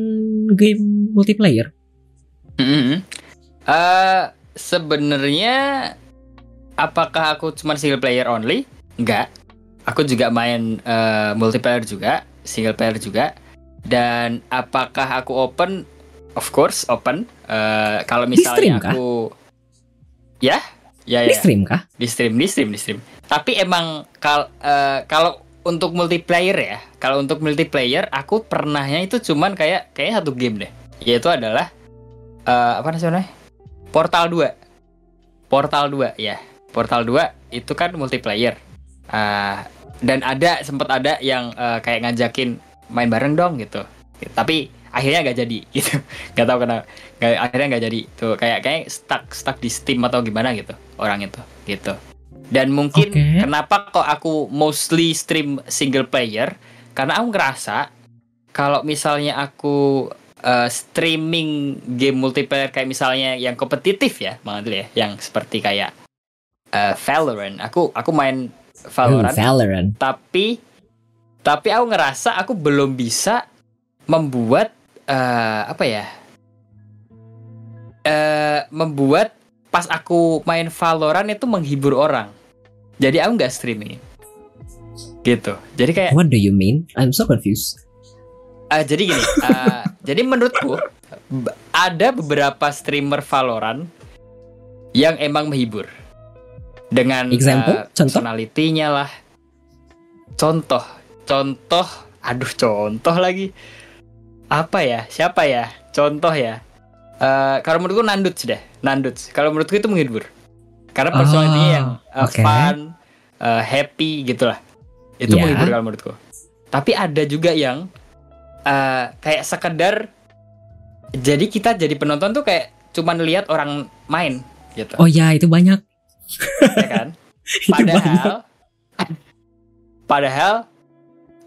game multiplayer. Mm-mm. Eh, sebenarnya apakah aku cuma single player only? Enggak. Aku juga main eh, multiplayer juga, single player juga. Dan apakah aku open? Of course open. Eh, kalau Di misalnya kah? aku ya, ya Di ya stream kah? di stream di stream di stream tapi emang kal eh, kalau untuk multiplayer ya kalau untuk multiplayer aku pernahnya itu cuman kayak kayak satu game deh yaitu adalah eh, apa namanya Portal 2 Portal 2 ya Portal 2 itu kan multiplayer Ah, dan ada sempat ada yang eh, kayak ngajakin main bareng dong gitu. Tapi akhirnya nggak jadi gitu. Nggak tahu kenapa. Nggak- akhirnya nggak jadi. Tuh kayak kayak stuck stuck di Steam atau gimana gitu orang itu gitu. Dan mungkin Oke. kenapa kok aku mostly stream single player? Karena aku ngerasa kalau misalnya aku eh, streaming game multiplayer kayak misalnya yang kompetitif ya Bang Adli ya yang seperti kayak eh, Valorant. Aku aku main Ooh, Valorant. Valorant. tapi tapi aku ngerasa aku belum bisa membuat eh, apa ya eh membuat pas aku main Valorant itu menghibur orang jadi aku nggak streaming gitu jadi kayak What do you mean? I'm so confused. eh, jadi gini eh, jadi menurutku ada beberapa streamer Valorant yang emang menghibur dengan Example? Contoh? personality-nya lah contoh contoh aduh contoh lagi. Apa ya? Siapa ya? Contoh ya. Eh kalau menurutku Nanduts deh Nanduts. Kalau menurutku itu menghibur. Karena Oh, personality yang eh, oke. fun eh, happy gitulah itu Ya. menghibur kalau menurutku. Tapi ada juga yang eh, kayak sekedar jadi kita jadi penonton tuh kayak cuman lihat orang main gitu. Oh ya, itu banyak. ya kan? Itu banyak. padahal padahal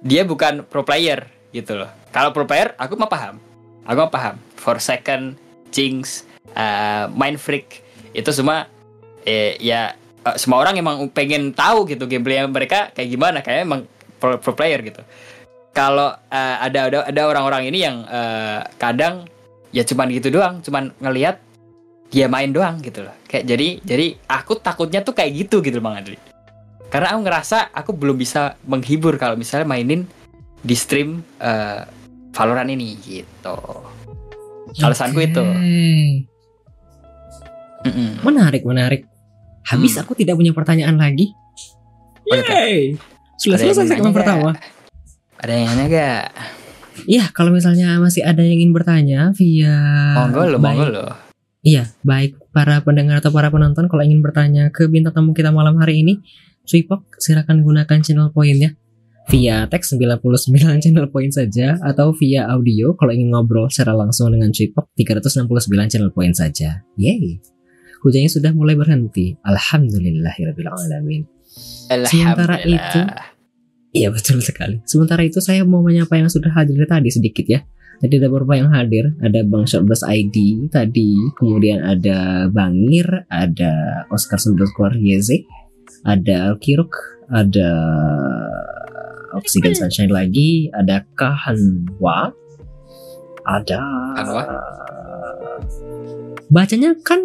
dia bukan pro player gitu loh. Kalau pro player aku mah paham. Aku mah paham. For second jinx uh, mind freak itu semua eh, ya eh, semua orang emang pengen tahu gitu gameplay mereka kayak gimana. Kayak emang pro, pro player gitu. Kalau eh, ada ada ada orang-orang ini yang eh, kadang ya cuman gitu doang. Cuman ngelihat dia main doang gitu loh. Kayak jadi jadi aku takutnya tuh kayak gitu gitu bang Adli karena aku ngerasa aku belum bisa menghibur kalau misalnya mainin di stream eh, Valorant ini gitu Alasanku itu. Mm-mm. Menarik, menarik. Habis Hmm. aku tidak punya pertanyaan lagi. Yeay. Sudah Ada yang selesai segmen pertama. ada yang nanya gak? Iya, kalau misalnya masih ada yang ingin bertanya via monggo lo baik- monggo lo Iya, baik para pendengar atau para penonton kalau ingin bertanya ke bintang tamu kita malam hari ini, Swipok silakan gunakan channel poinnya via teks 99 channel point saja atau via audio kalau ingin ngobrol secara langsung dengan Swipok 369 channel point saja. Yeay. Hujannya sudah mulai berhenti. Alhamdulillahirabbil alamin. Sementara Alhamdulillah. itu, Iya betul sekali. Sementara itu saya mau menyapa yang sudah hadir tadi sedikit ya. Tadi ada beberapa yang hadir. Ada Bang Shortburst ID tadi. Kemudian ada Bangir. Ada Oscar underscore YZ. Ada Alkiruk. Ada Oxygen Sunshine lagi. Ada Kahanwa. Ada... Kanwa? Bacanya kan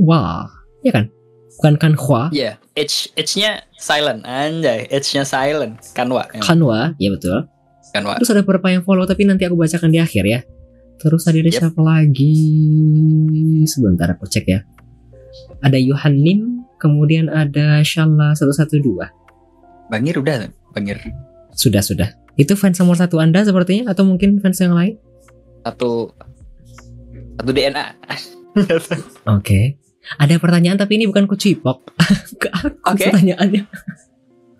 Wa. Ya kan? Bukan Kanhwa. Iya, H H-nya silent anjay, H-nya silent. Kanwa. ya. Kanwa. Ya betul. Kanwa. Terus ada beberapa yang follow tapi nanti aku bacakan di akhir ya. Terus tadi ada Yep. siapa lagi? Sebentar aku cek ya. Ada Yohanim, kemudian ada Shala 112. Bangir udah Bangir. Sudah, sudah. Itu fans nomor satu Anda sepertinya atau mungkin fans yang lain? Satu satu DNA. Oke. Ada pertanyaan tapi ini bukan ke Cipok. ke aku Oke. pertanyaannya.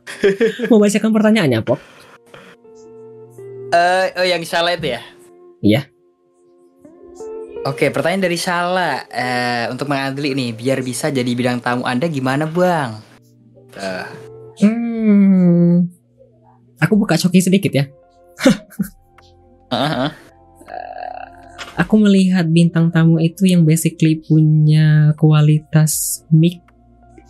Mau bacakan pertanyaannya, Pok? Eh, oh yang salah itu ya? Iya. Oke, pertanyaan dari Shala eh untuk Bang Adli nih, biar bisa jadi bidang tamu Anda gimana, Bang? Eh, Hmm. Aku buka coki sedikit ya. heeh. aku melihat bintang tamu itu yang basically punya kualitas mic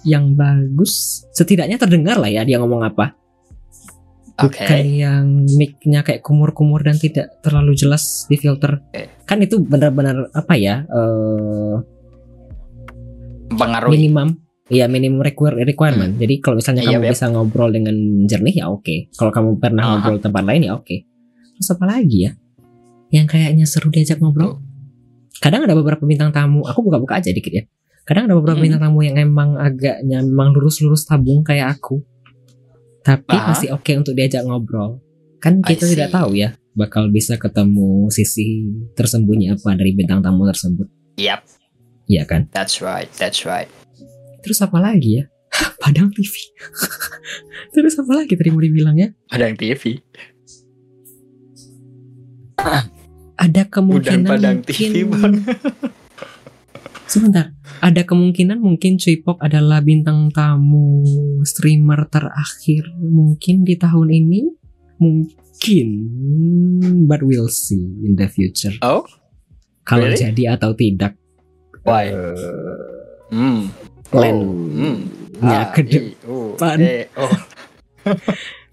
yang bagus. Setidaknya terdengar lah ya dia ngomong apa. Bukan yang mic-nya kayak kumur-kumur dan tidak terlalu jelas di filter. Oke. Kan itu benar-benar apa ya? eh Mempengaruhi. minimum Iya minimum require- requirement. Jadi kalau misalnya Iya, kamu Beb. bisa ngobrol dengan jernih ya oke. Kalau kamu pernah Aha. ngobrol di tempat lain ya oke. Terus apa lagi ya? Yang kayaknya seru diajak ngobrol. Kadang ada beberapa bintang tamu. Aku buka-buka aja dikit ya. Kadang ada beberapa Hmm. bintang tamu yang emang agaknya memang lurus-lurus tabung kayak aku. Tapi Aha. masih oke untuk diajak ngobrol. Kan kita tidak tahu ya bakal bisa ketemu sisi tersembunyi apa dari bintang tamu tersebut. Yap, Iya kan? that's right, that's right. Terus apa lagi ya? Padang TV. Terus apa lagi tadi mau dibilang ya? Ada yang TV. ada kemungkinan padang mungkin TV, Bang. sebentar ada kemungkinan mungkin Cuipok adalah bintang tamu streamer terakhir mungkin di tahun ini mungkin but we'll see in the future Oh, kalau really? jadi atau tidak why? Hmm. plan Hmm. Ya, ke i- uh, depan. eh, oh.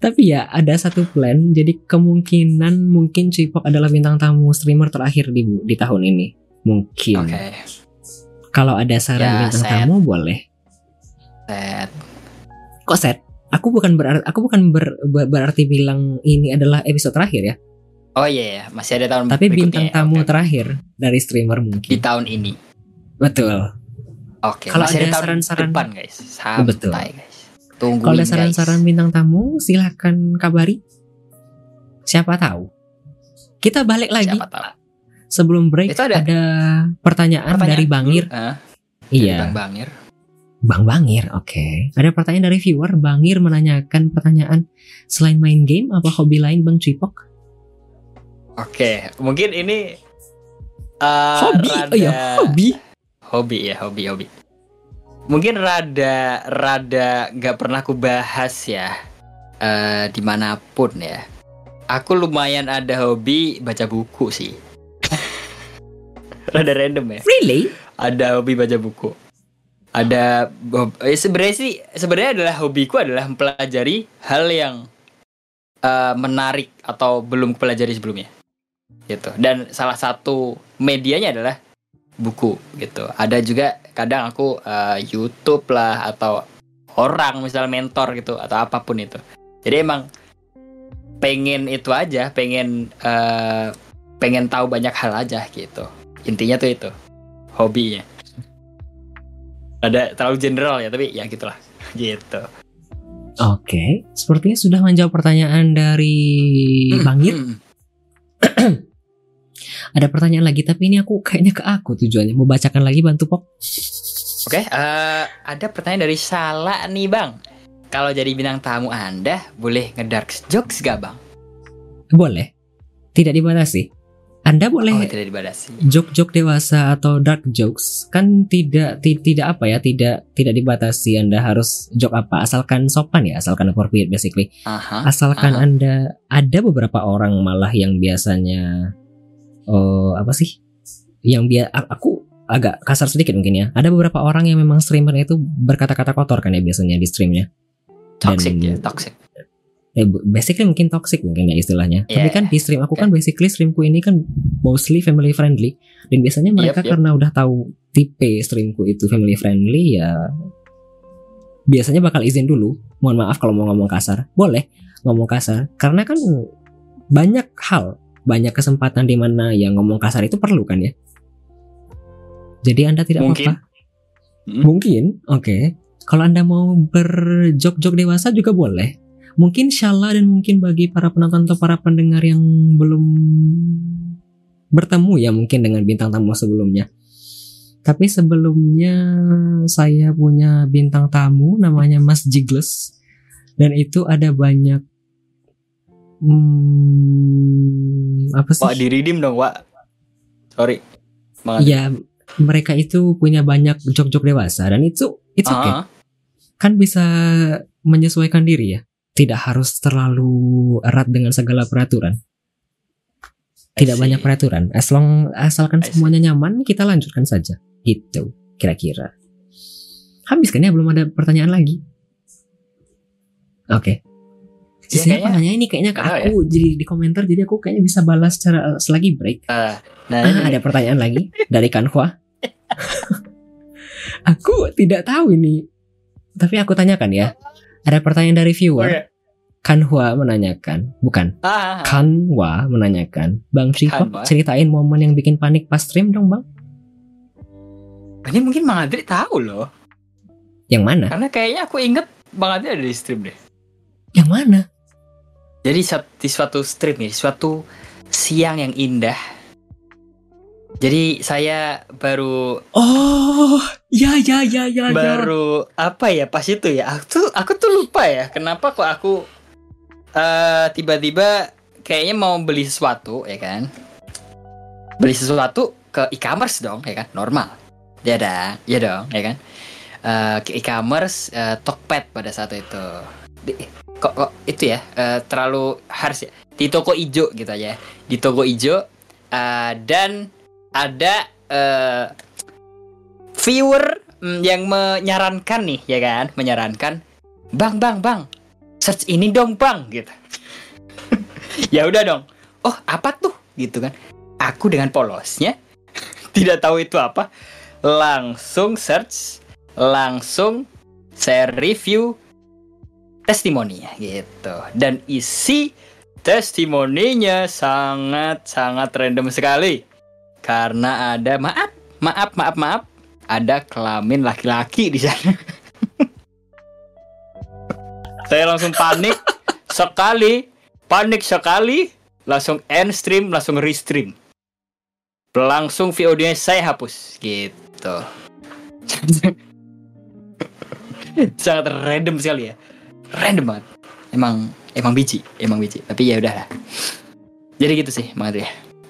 tapi ya ada satu plan jadi kemungkinan mungkin Cuipok adalah bintang tamu streamer terakhir di di tahun ini mungkin Oke. Kalau ada saran Ya, bintang sad. tamu boleh Set. kok set aku bukan berarti aku bukan ber- ber- berarti bilang ini adalah episode terakhir ya Oh iya, iya, masih ada tahun tapi berikutnya bintang tamu Oke. terakhir dari streamer di mungkin tahun ini. betul Oke. Kalau masih ada saran-saran- depan guys. Santai Betul. guys. Tungguin kalau ada saran-saran bintang tamu silahkan kabari siapa tahu kita balik lagi Siapa tahu. Sebelum break Itu ada- ada, pertanyaan, Pertanyaan? dari Bangir. Dari iya. Bang Bangir. Bang Bangir oke. Ada pertanyaan dari viewer. Bangir menanyakan pertanyaan selain main game apa hobi lain Bang Cipok? Oke, mungkin ini eh, hobi? Rada- oh ya hobi. Hobi ya hobi hobi. Mungkin rada rada nggak pernah aku bahas ya eh di mana pun ya. Aku lumayan ada hobi baca buku sih rada random ya. Really? Ada hobi baca buku. Ada eh, sebenarnya sih sebenarnya adalah hobiku adalah mempelajari hal yang eh, menarik atau belum kupelajari sebelumnya. Gitu. Dan salah satu medianya adalah buku gitu. Ada juga kadang aku eh, YouTube lah atau orang misalnya mentor gitu atau apa pun itu. Jadi emang pengen itu aja pengen eh, pengen tahu banyak hal aja gitu intinya tuh itu hobinya ada terlalu general ya tapi ya gitulah gitu Oke, sepertinya sudah menjawab pertanyaan dari Bangir. Hmm. Ada pertanyaan lagi, tapi ini aku kayaknya ke aku tujuannya. Mau bacakan lagi bantu Pok? Oke, eh, ada pertanyaan dari Sala nih bang. Kalau jadi bintang tamu Anda, boleh ngedark jokes gak bang? Boleh. Tidak dibatasi. Anda Oh, boleh tidak dibatasi. joke-joke dewasa atau dark jokes kan tidak ti- tidak apa ya tidak tidak dibatasi Anda harus joke apa asalkan sopan ya asalkan appropriate basically Aha. asalkan aha. Anda ada beberapa orang malah yang biasanya oh apa sih yang dia aku agak kasar sedikit mungkin ya ada beberapa orang yang memang streamer itu berkata-kata kotor kan ya biasanya di streamnya Toxic dan- ya, toxic. Eh, basically mungkin toxic mungkin ya istilahnya. Tapi Iya. kan di stream aku kan basically streamku ini kan mostly family friendly dan biasanya mereka Yep, yep. karena udah tahu tipe streamku itu family friendly ya biasanya bakal izin dulu. Mohon maaf kalau mau ngomong kasar. Boleh ngomong kasar karena kan banyak hal, banyak kesempatan di mana yang ngomong kasar itu perlu kan ya. Jadi Anda tidak Mungkin. apa-apa. Hmm. Mungkin, oke. Kalau Anda mau berjok-jok dewasa juga boleh. Mungkin Shala dan mungkin bagi para penonton atau para pendengar yang belum bertemu ya mungkin dengan bintang tamu sebelumnya. Tapi sebelumnya saya punya bintang tamu namanya Mas Jigles dan itu ada banyak hmm, apa sih? Wak, di redeem dong, Wak. Sorry. Ya mereka itu punya banyak jok-jok dewasa dan itu it's okay. Ah, kan bisa menyesuaikan diri ya. Tidak harus terlalu erat dengan segala peraturan. Tidak banyak peraturan. As long asalkan semuanya nyaman, kita lanjutkan saja. Gitu, kira-kira. Habis kan ya belum ada pertanyaan lagi. Oke. Ya, Sisanya kayaknya- pertanyaan ini kayaknya ke aku jadi di komentar jadi aku kayaknya bisa balas secara selagi break. Ah, nah, Ah, ini ada pertanyaan lagi dari Kanhua. aku tidak tahu ini. Tapi aku tanyakan ya. Ada pertanyaan dari viewer. Oke. Kanhua menanyakan, bukan Ah, ah, ah. Kanwa menanyakan, Bang Kanwa. ceritain momen yang bikin panik pas stream dong bang. Ini mungkin Bang Adri tahu loh. Yang mana? Karena kayaknya aku inget Bang Adri ada di stream deh. Yang mana? Jadi di suatu stream nih, suatu siang yang indah. Jadi saya baru Oh, ya ya ya ya ya. baru apa ya pas itu ya? Aku tuh aku tuh lupa ya. Kenapa kok aku eh tiba-tiba kayaknya mau beli sesuatu ya kan? beli sesuatu ke e-commerce dong ya kan normal ya dah ya dong ya kan Eh, ke e-commerce eh, Tokped pada saat itu Di- kok kok itu ya eh, terlalu harus ya di toko ijo gitu aja ya. di toko ijo eh, dan ada eh, viewer mm, yang menyarankan nih ya kan? Menyarankan bang bang bang search ini dong bang gitu. Ya udah dong. Oh apa tuh? Gitu kan. Aku dengan polosnya tidak tahu itu apa langsung search langsung saya review testimoninya gitu. Dan isi testimoninya sangat sangat random sekali karena ada maaf maaf maaf maaf. Ada kelamin laki-laki di sana. Saya langsung panik sekali. Panik sekali. Langsung end stream langsung restream. Langsung VOD-nya saya hapus. Gitu. Sangat random sekali ya. Random banget. Emang emang biji emang biji. Tapi ya udahlah. Jadi gitu sih Bang Adri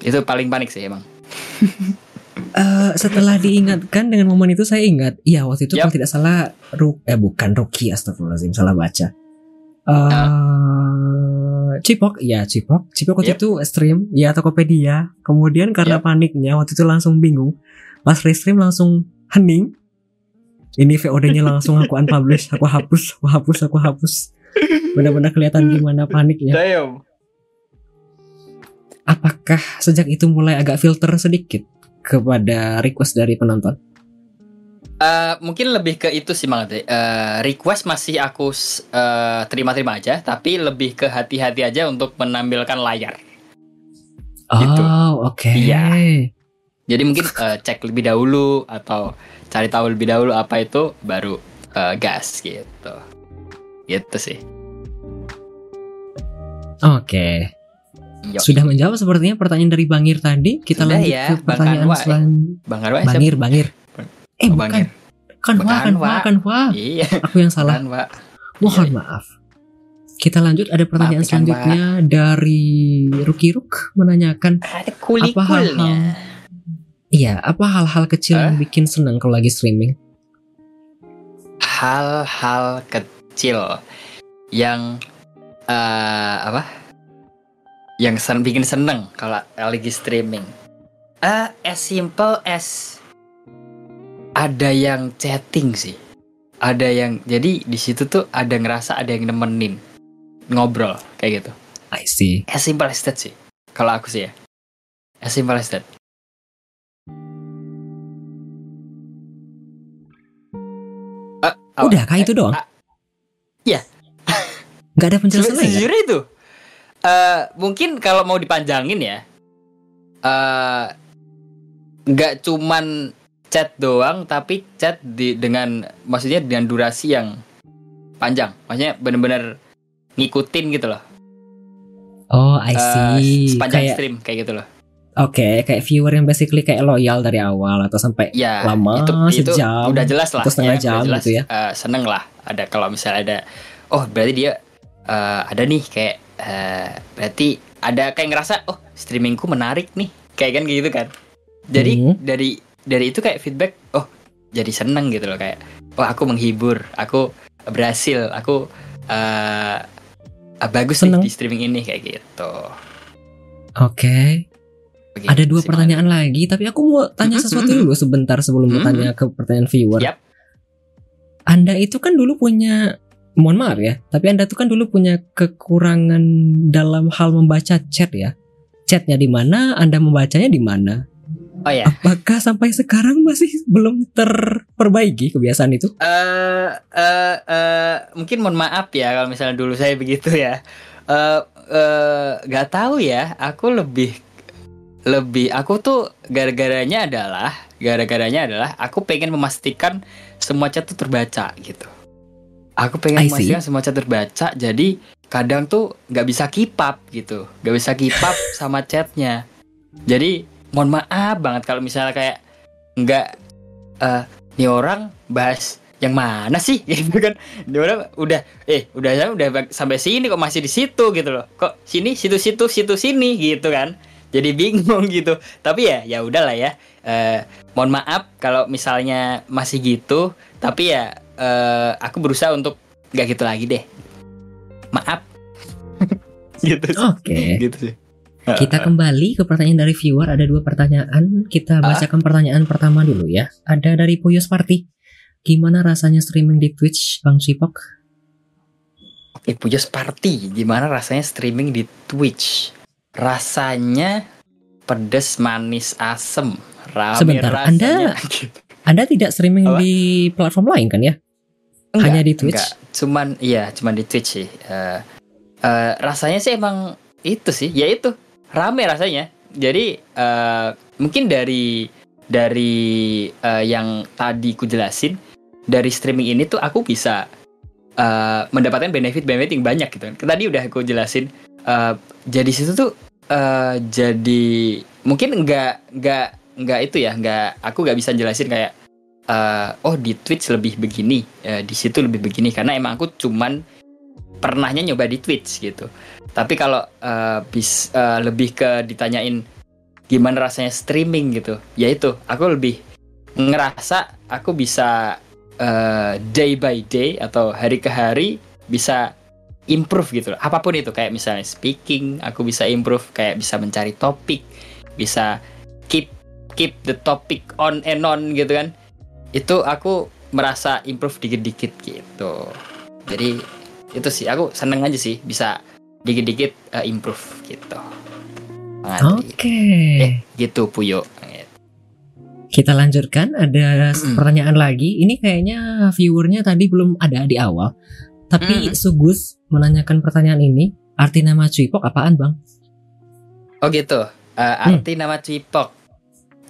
itu paling panik sih emang Eh, setelah diingatkan dengan momen itu saya ingat, iya waktu itu Yap. kalau tidak salah Ru eh bukan Rocky astagfirullahaladzim salah baca. Eh Cipok, ya Cipok, Cipok waktu Yap. itu stream, ya Tokopedia. Kemudian karena Yap. paniknya waktu itu langsung bingung, pas restream langsung hening. Ini VOD-nya langsung aku unpublish, aku hapus, aku hapus, aku hapus. Benar-benar kelihatan gimana paniknya. Damn. Apakah sejak itu mulai agak filter sedikit kepada request dari penonton? Eh, mungkin lebih ke itu sih Adri. Eh, request masih aku eh, terima-terima aja tapi lebih ke hati-hati aja untuk menampilkan layar Gitu. Oh, oke. Iya. Jadi mungkin eh, cek lebih dahulu atau cari tahu lebih dahulu apa itu baru eh, gas gitu. Gitu sih. Oke. Yo. Sudah menjawab sepertinya pertanyaan dari Bangir tadi. Kita Sudah lanjut ya, ke Bang pertanyaan eh. selanjutnya. Bang Arwa siapa? Bangir, Bangir. Eh, Oh, bukan. Kan wah, kan Wak. kan wah. Iya, Aku yang salah. kan, Pak. Mohon Iya. maaf. Kita lanjut ada pertanyaan Maafkan, selanjutnya dari Ruki Ruk menanyakan, Ada hal-hal- kulikulnya. iya, apa hal-hal kecil yang bikin senang kalau lagi streaming? Hal-hal kecil yang eh apa? Yang sen bikin seneng kalau lagi streaming. Eh, as simple as ada yang chatting sih. Ada yang jadi di situ tuh ada ngerasa ada yang nemenin ngobrol kayak gitu. I see. As simple as that sih. Kalau aku sih ya. As simple as that. Eh, apa? Udah kah itu doang? ah, iya. Nggak ada penjelasan Sebe- lain? kan? Sejujurnya itu. Eh mungkin kalau mau dipanjangin ya. eh nggak cuman chat doang tapi chat di dengan maksudnya dengan durasi yang panjang. Maksudnya bener-bener ngikutin gitu loh. Oh, I Eh, see. sepanjang kayak stream kayak gitu loh. Oke, kayak viewer yang basically kayak loyal dari awal atau sampai Ya, Lama, itu, itu sejam, udah jelas lah. atau setengah ya, jam jelas, gitu ya. eh, seneng lah. Ada kalau misalnya ada, oh berarti dia eh, ada nih kayak eh, berarti ada kayak ngerasa, oh streamingku menarik nih, kayak kan gitu kan. Jadi Hmm. dari dari itu kayak feedback, oh jadi seneng gitu loh kayak, oh aku menghibur, aku berhasil, aku ah, bagus Seneng. nih di streaming ini kayak gitu. Oke. Begitu Ada dua pertanyaan lagi, tapi aku mau tanya sesuatu dulu sebentar sebelum bertanya ke pertanyaan viewer. Yap. Anda itu kan dulu punya, mohon maaf ya, tapi Anda tuh kan dulu punya kekurangan dalam hal membaca chat ya. Chatnya di mana, Anda membacanya di mana? Oh ya, Apakah sampai sekarang masih belum terperbaiki kebiasaan itu? eh eh eh, mungkin mohon maaf ya kalau misalnya dulu saya begitu ya. Eh eh, nggak tahu ya. Aku lebih lebih aku tuh gara-garanya adalah gara-garanya adalah aku pengen memastikan semua chat tuh terbaca gitu. Aku pengen memastikan semua chat terbaca. Jadi kadang tuh nggak bisa keep up gitu, nggak bisa keep up sama chatnya. Jadi mohon maaf banget kalau misalnya kayak nggak eh nih orang bahas yang mana sih? Gitu kan. Dia orang udah eh udah udah bag- sampai sini kok masih di situ gitu loh. Kok sini situ situ situ sini gitu kan. Jadi bingung gitu. Tapi ya ya udahlah ya. Eh, mohon maaf kalau misalnya masih gitu. Tapi ya eh, aku berusaha untuk nggak gitu lagi deh maaf gitu sih. Oke. gitu sih Kita kembali ke pertanyaan dari viewer. Ada dua pertanyaan. Kita bacakan pertanyaan pertama dulu ya. Ada dari Puyos Party. Gimana rasanya streaming di Twitch, Bang Cipok? Oke, Pujos Party. Gimana rasanya streaming di Twitch? Rasanya pedes, manis, asem. Rame Sebentar, rasanya. Anda tidak streaming Apa? di platform lain kan ya? Enggak, Hanya di Twitch? enggak. Cuman iya, cuman di Twitch sih. Eh, eh, rasanya sih emang itu sih, ya itu rame rasanya. Jadi eh, mungkin dari dari eh, yang tadi ku jelasin dari streaming ini tuh aku bisa eh, mendapatkan benefit-benefit yang banyak gitu. Tadi udah aku jelasin. eh, jadi situ tuh eh, jadi mungkin enggak enggak enggak itu ya, enggak aku nggak bisa jelasin kayak eh, oh di Twitch lebih begini, eh, di situ lebih begini karena emang aku cuman pernahnya nyoba di Twitch gitu. Tapi kalau eh, bis eh, lebih ke ditanyain gimana rasanya streaming gitu, ya itu aku lebih ngerasa aku bisa eh, day by day atau hari ke hari bisa improve gitu loh. Apa pun itu kayak misalnya speaking, aku bisa improve kayak bisa mencari topik, bisa keep keep the topic on and on gitu kan itu aku merasa improve dikit-dikit gitu. Jadi itu sih aku seneng aja sih bisa dikit-dikit uh, improve gitu. Oke. Eh gitu Puyo. Kita lanjutkan. Ada Mm. pertanyaan lagi. Ini kayaknya viewernya tadi belum ada di awal. Tapi Mm. Sugus menanyakan pertanyaan ini. Arti nama Cuipok apaan bang? Oh gitu. Uh, arti nama Cipok.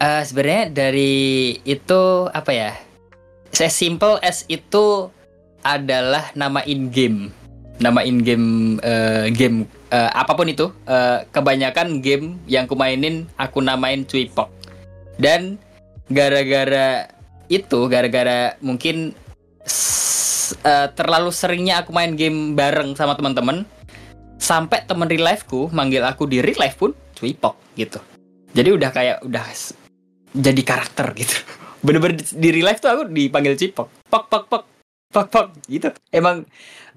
Uh, Sebenarnya dari itu apa ya? As simple as itu adalah nama in game. Nama in game uh, game uh, apa pun itu. Uh, kebanyakan game yang kumainin aku namain Cipok. Dan gara-gara itu, gara-gara mungkin uh, terlalu seringnya aku main game bareng sama teman-teman, sampai temen real life-ku manggil aku di real life pun Cuipok gitu. Jadi udah kayak udah jadi karakter gitu. Bener-bener di- di real life tuh aku dipanggil Cipok. Pok pok pok pok pok gitu. Emang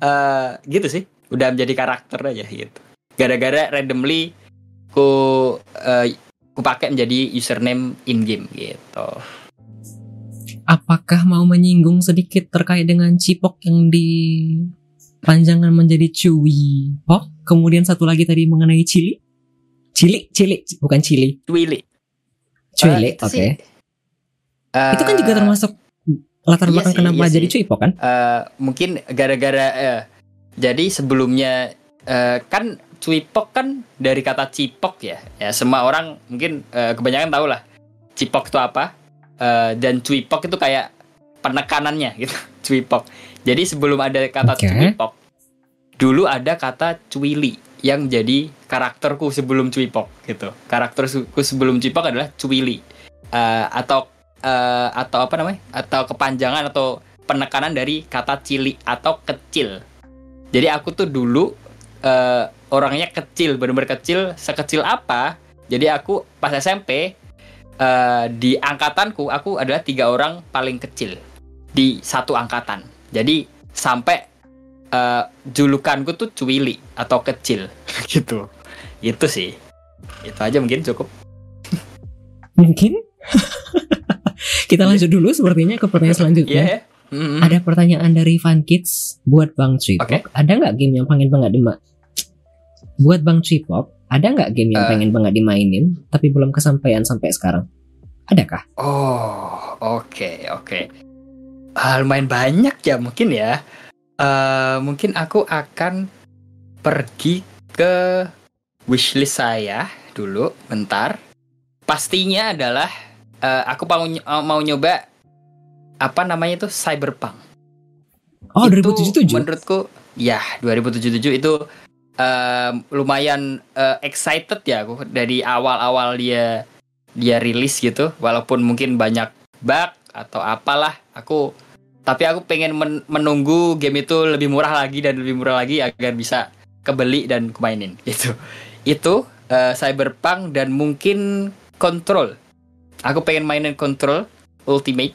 eh, gitu sih. Udah menjadi karakter aja gitu. Gara-gara randomly ku eh, ku pakai menjadi username in game gitu. Apakah mau menyinggung sedikit terkait dengan Cipok yang dipanjangkan menjadi Cuwi Pok? Kemudian satu lagi tadi mengenai Cili? Cili, Cili, bukan Cili. Twili. Eh, itu oke. sih, eh, Itu kan juga termasuk latar iya belakang sih, kenapa iya jadi sih. Cuipok kan? eh, mungkin gara-gara eh, jadi sebelumnya eh, kan cuipok kan dari kata cipok ya ya semua orang mungkin eh, kebanyakan tahu lah cipok itu apa Eh, dan cuipok itu kayak penekanannya gitu cuipok jadi sebelum ada kata Oke. cuipok dulu ada kata cuili yang jadi karakterku sebelum cuipok gitu karakterku sebelum cuipok adalah cuili Eh, atau eh, atau apa namanya atau kepanjangan atau penekanan dari kata cili atau kecil. Jadi aku tuh dulu eh, orangnya kecil, benar-benar kecil, sekecil apa? Jadi aku pas SMP eh, di angkatanku aku adalah tiga orang paling kecil di satu angkatan. Jadi sampai eh, julukanku tuh cuili atau kecil gitu. Itu sih. Itu aja mungkin cukup. Mungkin. Kita lanjut dulu sepertinya ke pertanyaan Iya selanjutnya. ya. Mm-mm. Ada pertanyaan dari Van Kids buat Bang Cipok. Oke. Ada nggak game yang pengen banget dima buat Bang Cipok? Ada nggak game yang Eh. pengen banget dimainin tapi belum kesampaian sampai sekarang? Adakah? Oh, oke, oke. Ah, lumayan banyak ya mungkin ya. Eh, mungkin aku akan pergi ke wishlist saya dulu, bentar. Pastinya adalah eh, aku mau eh, mau nyoba apa namanya itu Cyberpunk. Oh, Itu 2077. Menurutku, ya 2077 itu eh, lumayan eh, excited ya aku dari awal-awal dia dia rilis gitu. Walaupun mungkin banyak bug atau apalah, aku tapi aku pengen men- menunggu game itu lebih murah lagi dan lebih murah lagi agar bisa kebeli dan kumainin gitu. Itu eh, Cyberpunk dan mungkin Control. Aku pengen mainin Control Ultimate.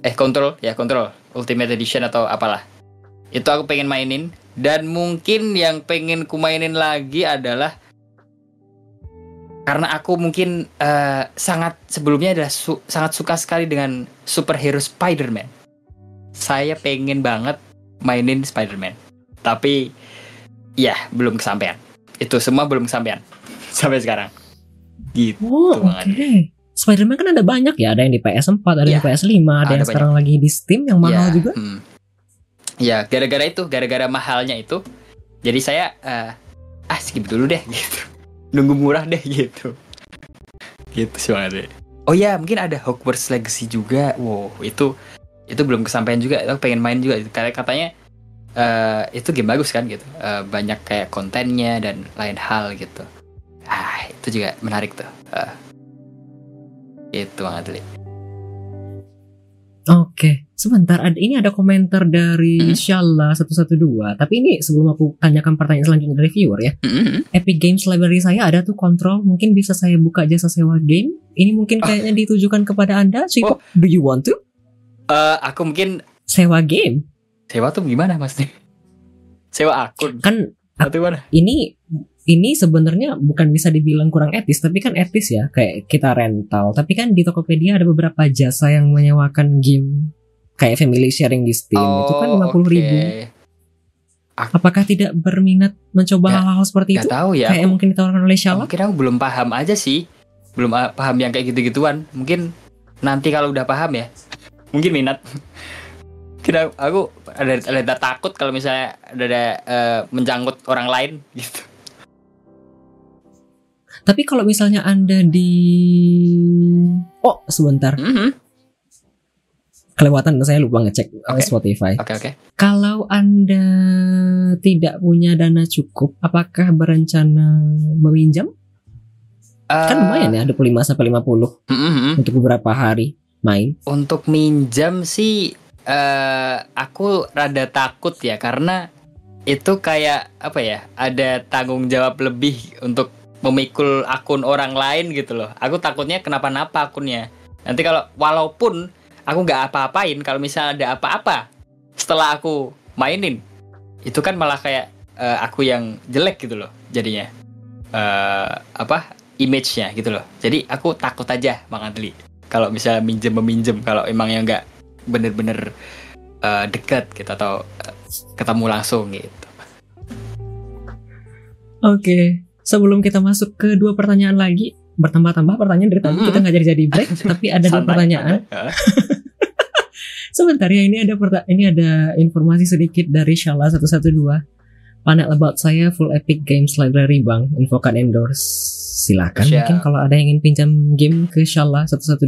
Eh Control ya Control Ultimate Edition atau apalah. Itu aku pengen mainin dan mungkin yang pengen ku mainin lagi adalah karena aku mungkin eh, sangat sebelumnya adalah su- sangat suka sekali dengan superhero Spider-Man. Saya pengen banget mainin Spider-Man. Tapi ya belum kesampaian. Itu semua belum kesampaian sampai sekarang. Gitu. Oh, oke. banget. Spider-Man kan ada banyak ya, ada yang di PS4, ada yang Iya, di PS5, ada, ada yang sekarang lagi di Steam yang mahal Ya, juga. hmm. Ya, gara-gara itu, gara-gara mahalnya itu. Jadi saya eh, ah skip dulu deh gitu. Nunggu murah deh gitu. Gitu sih. Oh ya, mungkin ada Hogwarts Legacy juga. Wow, itu itu belum kesampaian juga. Aku pengen main juga. Karena katanya eh, itu game bagus kan gitu. Eh, banyak kayak kontennya dan lain hal gitu. Ah, itu juga menarik tuh. Eh, itu banget Li. Oke, sebentar. Ada ini ada komentar dari Hmm. Shala 112. Tapi ini sebelum aku tanyakan pertanyaan selanjutnya dari viewer ya. Mhm. Epic Games library saya ada tuh kontrol. Mungkin bisa saya buka jasa sewa game. Ini mungkin kayaknya ditujukan kepada Anda. So, Oh. do you want to Eh, aku mungkin sewa game? sewa tuh gimana mas nih? Sewa akun Kan atau gimana? ini ini sebenarnya bukan bisa dibilang kurang etis, tapi kan etis ya, kayak kita rental. Tapi kan di Tokopedia ada beberapa jasa yang menyewakan game kayak family sharing di Steam itu kan lima puluh ribu. Apakah tidak berminat mencoba hal-hal seperti itu? Gak tahu ya. Kayak Aku, mungkin ditawarkan oleh Shala? mungkin aku belum paham aja sih. Belum ah, paham yang kayak gitu-gituan. Mungkin nanti kalau udah paham ya, mungkin minat. Kira aku ada ada, ada takut kalau misalnya ada, ada eh, menjangkut orang lain gitu. Tapi kalau misalnya Anda di Oh, sebentar. Mhm. Kelewatan saya lupa ngecek uh, Oke. Spotify. Oke oke. Kalau Anda tidak punya dana cukup, apakah berencana meminjam? Kan Eh, lumayan ya, 25 sampai 50 mhm, mhm. untuk beberapa hari main. Untuk minjam sih eh aku rada takut ya karena itu kayak apa ya ada tanggung jawab lebih untuk memikul akun orang lain gitu loh. Aku takutnya kenapa-napa akunnya. Nanti kalau walaupun aku nggak apa-apain kalau misalnya ada apa-apa setelah aku mainin itu kan malah kayak eh, aku yang jelek gitu loh jadinya eh apa image-nya gitu loh. Jadi aku takut aja Bang Adli kalau misalnya minjem meminjem kalau emang yang nggak bener-bener eh, dekat gitu atau eh, ketemu langsung gitu. Oke, sebelum kita masuk ke dua pertanyaan lagi, bertambah-tambah pertanyaan dari tadi Mhm. kita nggak jadi-jadi break, tapi ada dua pertanyaan. Sebentar ya, ini ada perta- ini ada informasi sedikit dari Shala 112. Panel about saya full Epic Games Library Bang, infokan endorse. Silakan mungkin kalau ada yang ingin pinjam game ke Shala 112.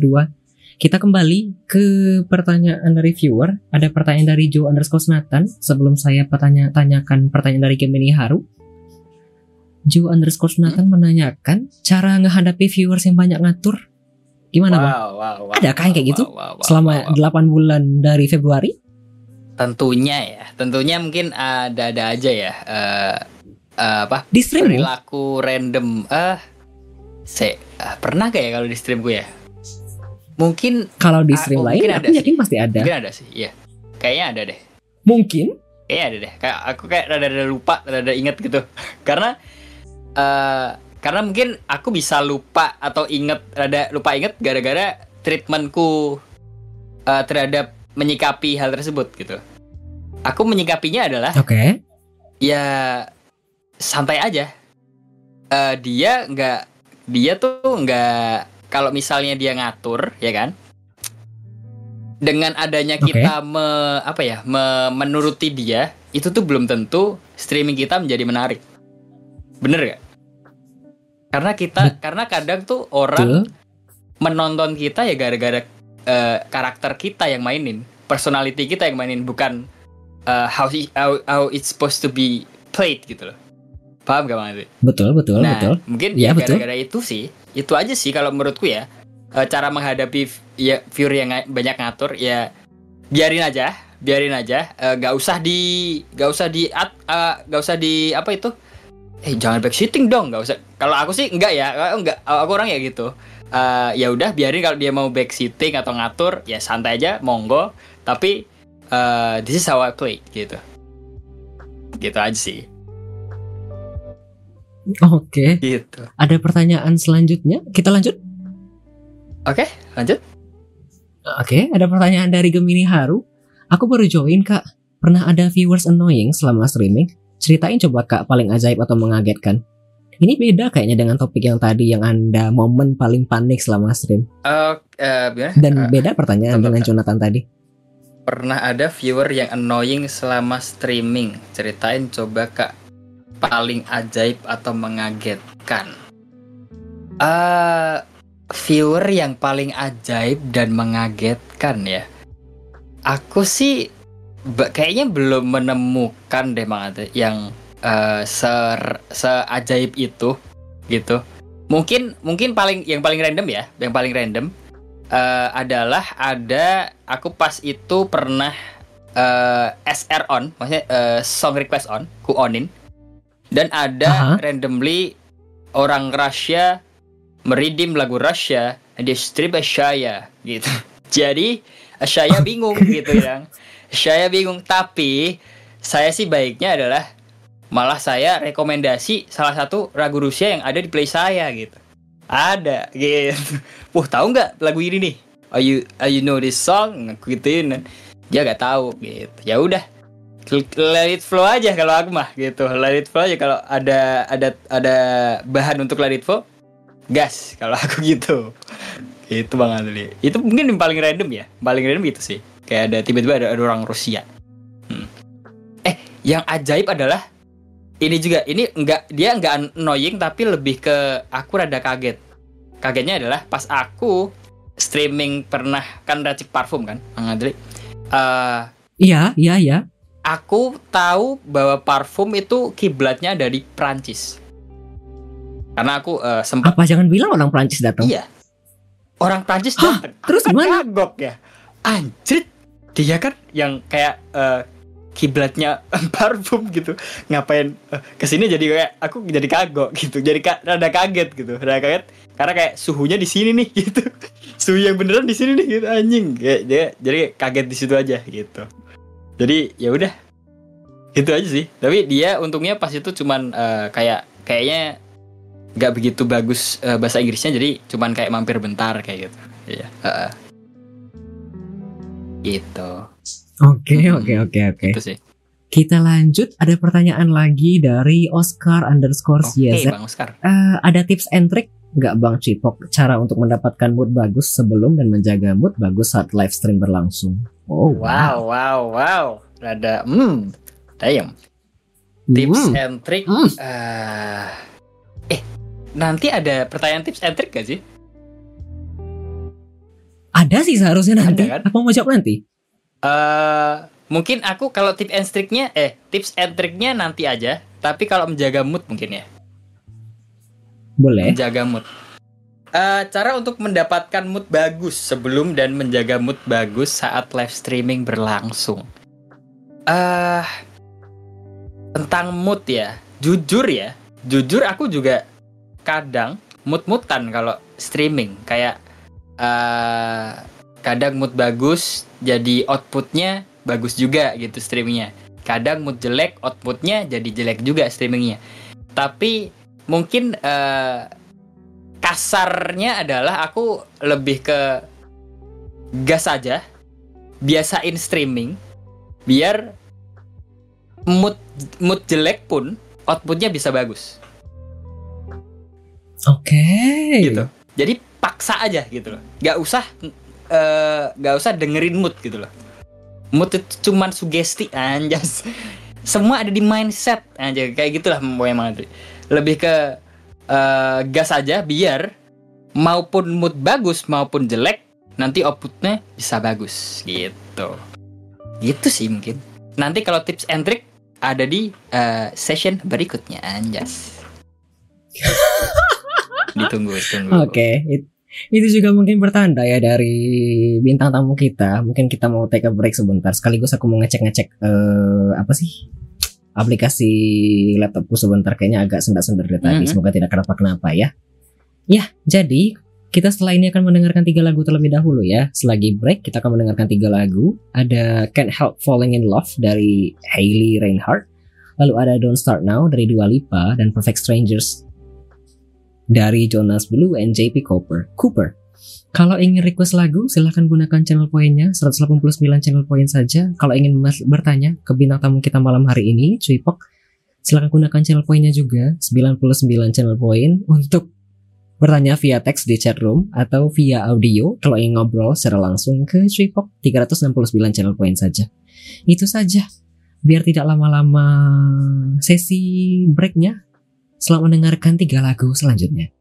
Kita kembali ke pertanyaan dari viewer. Ada pertanyaan dari Joe underscore Nathan. Sebelum saya pertanya tanyakan pertanyaan dari game ini Haru. Joe underscore Nathan menanyakan cara ngehadapi viewers yang banyak ngatur. Gimana bang? Wow, wow, wow, Adakah yang kayak wow, gitu? wow, wow, Selama wow, wow. 8 bulan dari Februari? Tentunya ya, tentunya mungkin ada-ada aja ya. eh eh, apa? Di stream perilaku random eh se eh, pernah gak ya kalau di streamku ya mungkin Kalau di Ah, stream oh, lain mungkin aku ada sih. yakin pasti ada. mungkin ada sih iya kayaknya ada deh Mungkin. kayaknya ada deh kayak aku kayak rada-rada lupa rada inget gitu karena eh karena mungkin aku bisa lupa atau inget rada lupa inget gara-gara treatmentku eh, terhadap menyikapi hal tersebut gitu. Aku menyikapinya adalah Oke. ya santai aja. Eh dia nggak dia tuh nggak kalau misalnya dia ngatur ya kan? Dengan adanya kita me, apa ya me- menuruti dia itu tuh belum tentu streaming kita menjadi menarik. Bener gak karena kita karena kadang tuh orang Betul. menonton kita ya gara-gara eh, karakter kita yang mainin, personality kita yang mainin bukan eh, how, i- how how it's supposed to be played gitu loh. Paham gak Bang Andri? Betul, betul, nah, betul. mungkin Iya, ya gara-gara itu sih, itu aja sih kalau menurutku ya. Eh, cara menghadapi ya viewer yang banyak ngatur ya biarin aja, biarin aja, Eh, gak usah di gak usah di at, eh, gak usah di apa itu? eh jangan backseating dong nggak usah kalau aku sih enggak ya enggak aku orang ya gitu Eh, ya udah biarin kalau dia mau backseating atau ngatur ya santai aja monggo tapi eh, this is how I play gitu gitu aja sih Oke, gitu ada pertanyaan selanjutnya. Kita lanjut. oke lanjut Oke, ada pertanyaan dari Gemini Haru. Aku baru join kak. Pernah ada viewers annoying selama streaming? Ceritain coba kak paling ajaib atau mengagetkan. Ini beda kayaknya dengan topik yang tadi yang anda momen paling panik selama stream. Eh, eh, gimana? Dan Eh, beda pertanyaan dengan. Jonathan tadi. pernah ada viewer yang annoying selama streaming ceritain coba kak paling ajaib atau mengagetkan eh viewer yang paling ajaib dan mengagetkan ya aku sih kayaknya belum menemukan deh Mang yang eh, ser seajaib itu gitu mungkin mungkin paling yang paling random ya yang paling random eh, adalah ada aku pas itu pernah eh, SR on, maksudnya eh, song request on, ku onin, dan ada Aha. randomly orang Rusia meridim lagu Rusia dia strip Shaya gitu. Jadi Shaya bingung gitu yang Shaya bingung tapi saya sih baiknya adalah malah saya rekomendasi salah satu lagu Rusia yang ada di play saya gitu. Ada gitu. Wah tahu nggak lagu ini nih? Are you are you know this song? Gituin. Dia nggak tahu gitu. Ya udah. Let it flow aja kalau aku mah gitu. Let it flow aja kalau ada ada ada bahan untuk let it flow. Gas kalau aku gitu. Itu Bang Adli. Itu mungkin yang paling random ya. Paling random gitu sih. Kayak ada tiba-tiba ada, ada orang Rusia. Hmm. Eh, yang ajaib adalah ini juga ini enggak dia enggak annoying tapi lebih ke aku rada kaget. Kagetnya adalah pas aku streaming pernah kan racik parfum kan Bang Adli Eh, Iya, iya, iya. aku tahu bahwa parfum itu kiblatnya dari Prancis. Karena aku eh, sempat Apa jangan bilang orang Prancis datang? iya. Orang Prancis datang. Terus gimana? kagok ya. Anjir dia kan yang kayak eh, kiblatnya parfum gitu. Ngapain eh, ke sini jadi kayak aku jadi kagok gitu. Jadi ka rada kaget gitu rada kaget. Karena kayak suhunya di sini nih gitu. Suhu yang beneran di sini nih gitu. Anjing. Kayak dia jadi kaget di situ aja gitu. Jadi ya udah. Gitu aja sih. Tapi dia untungnya pas itu cuman eh, kayak kayaknya nggak begitu bagus eh, bahasa Inggrisnya. Jadi cuman kayak mampir bentar kayak gitu. Iya heeh. gitu Oke, Hmm. oke, oke, oke. itu sih Kita lanjut. Ada pertanyaan lagi dari Oscar underscore oke CZ. bang Oscar Eh, ada tips and trick nggak Bang Cipok cara untuk mendapatkan mood bagus sebelum dan menjaga mood bagus saat live stream berlangsung? Oh wow wow wow rada hmm damn tips Hmm. and trick Hmm. eh eh nanti ada pertanyaan tips and trick gak sih Ada sih seharusnya nanti. Ada kan? Apa mau jawab nanti? Eh mungkin aku kalau tips and triknya eh tips and triknya nanti aja. Tapi kalau menjaga mood mungkin ya. Boleh. menjaga mood. Eh, cara untuk mendapatkan mood bagus sebelum dan menjaga mood bagus saat live streaming berlangsung. Eh tentang mood ya. Jujur ya. Jujur aku juga kadang mood-moodan kalau streaming. Kayak eh kadang mood bagus jadi outputnya bagus juga gitu streamingnya. Kadang mood jelek outputnya jadi jelek juga streamingnya. Tapi mungkin eh, kasarnya adalah aku lebih ke gas aja biasain streaming biar mood mood jelek pun outputnya bisa bagus. Oke. gitu. Jadi paksa aja gitu loh. Nggak usah eh, nggak usah dengerin mood gitu loh. Mood itu cuman sugesti anjas. Semua ada di mindset aja kayak gitulah memang lebih ke eh, gas aja biar maupun mood bagus maupun jelek nanti outputnya bisa bagus gitu. Gitu sih mungkin. Nanti kalau tips and trick ada di eh, session berikutnya anjas. Ditunggu tunggu Oke. it- Itu juga mungkin pertanda ya dari bintang tamu kita. Mungkin kita mau take a break sebentar. Sekaligus aku mau ngecek-ngecek eh, apa sih? aplikasi laptopku sebentar kayaknya agak sendak-sendak dari tadi. Mhm. Semoga tidak kenapa-kenapa ya. Ya, jadi kita setelah ini akan mendengarkan tiga lagu terlebih dahulu ya. Selagi break kita akan mendengarkan tiga lagu. Ada Can't Help Falling in Love dari Hailey Reinhardt. Lalu ada Don't Start Now dari Dua Lipa dan Perfect Strangers dari Jonas Blue and JP Cooper. Cooper. Kalau ingin request lagu, silahkan gunakan channel poinnya 189 channel poin saja. Kalau ingin bertanya ke bintang tamu kita malam hari ini, Cuipok, silahkan gunakan channel poinnya juga 99 channel poin untuk bertanya via teks di chat room atau via audio kalau ingin ngobrol secara langsung ke Cuipok 369 channel poin saja. Itu saja. Biar tidak lama-lama sesi breaknya, selamat mendengarkan tiga lagu selanjutnya.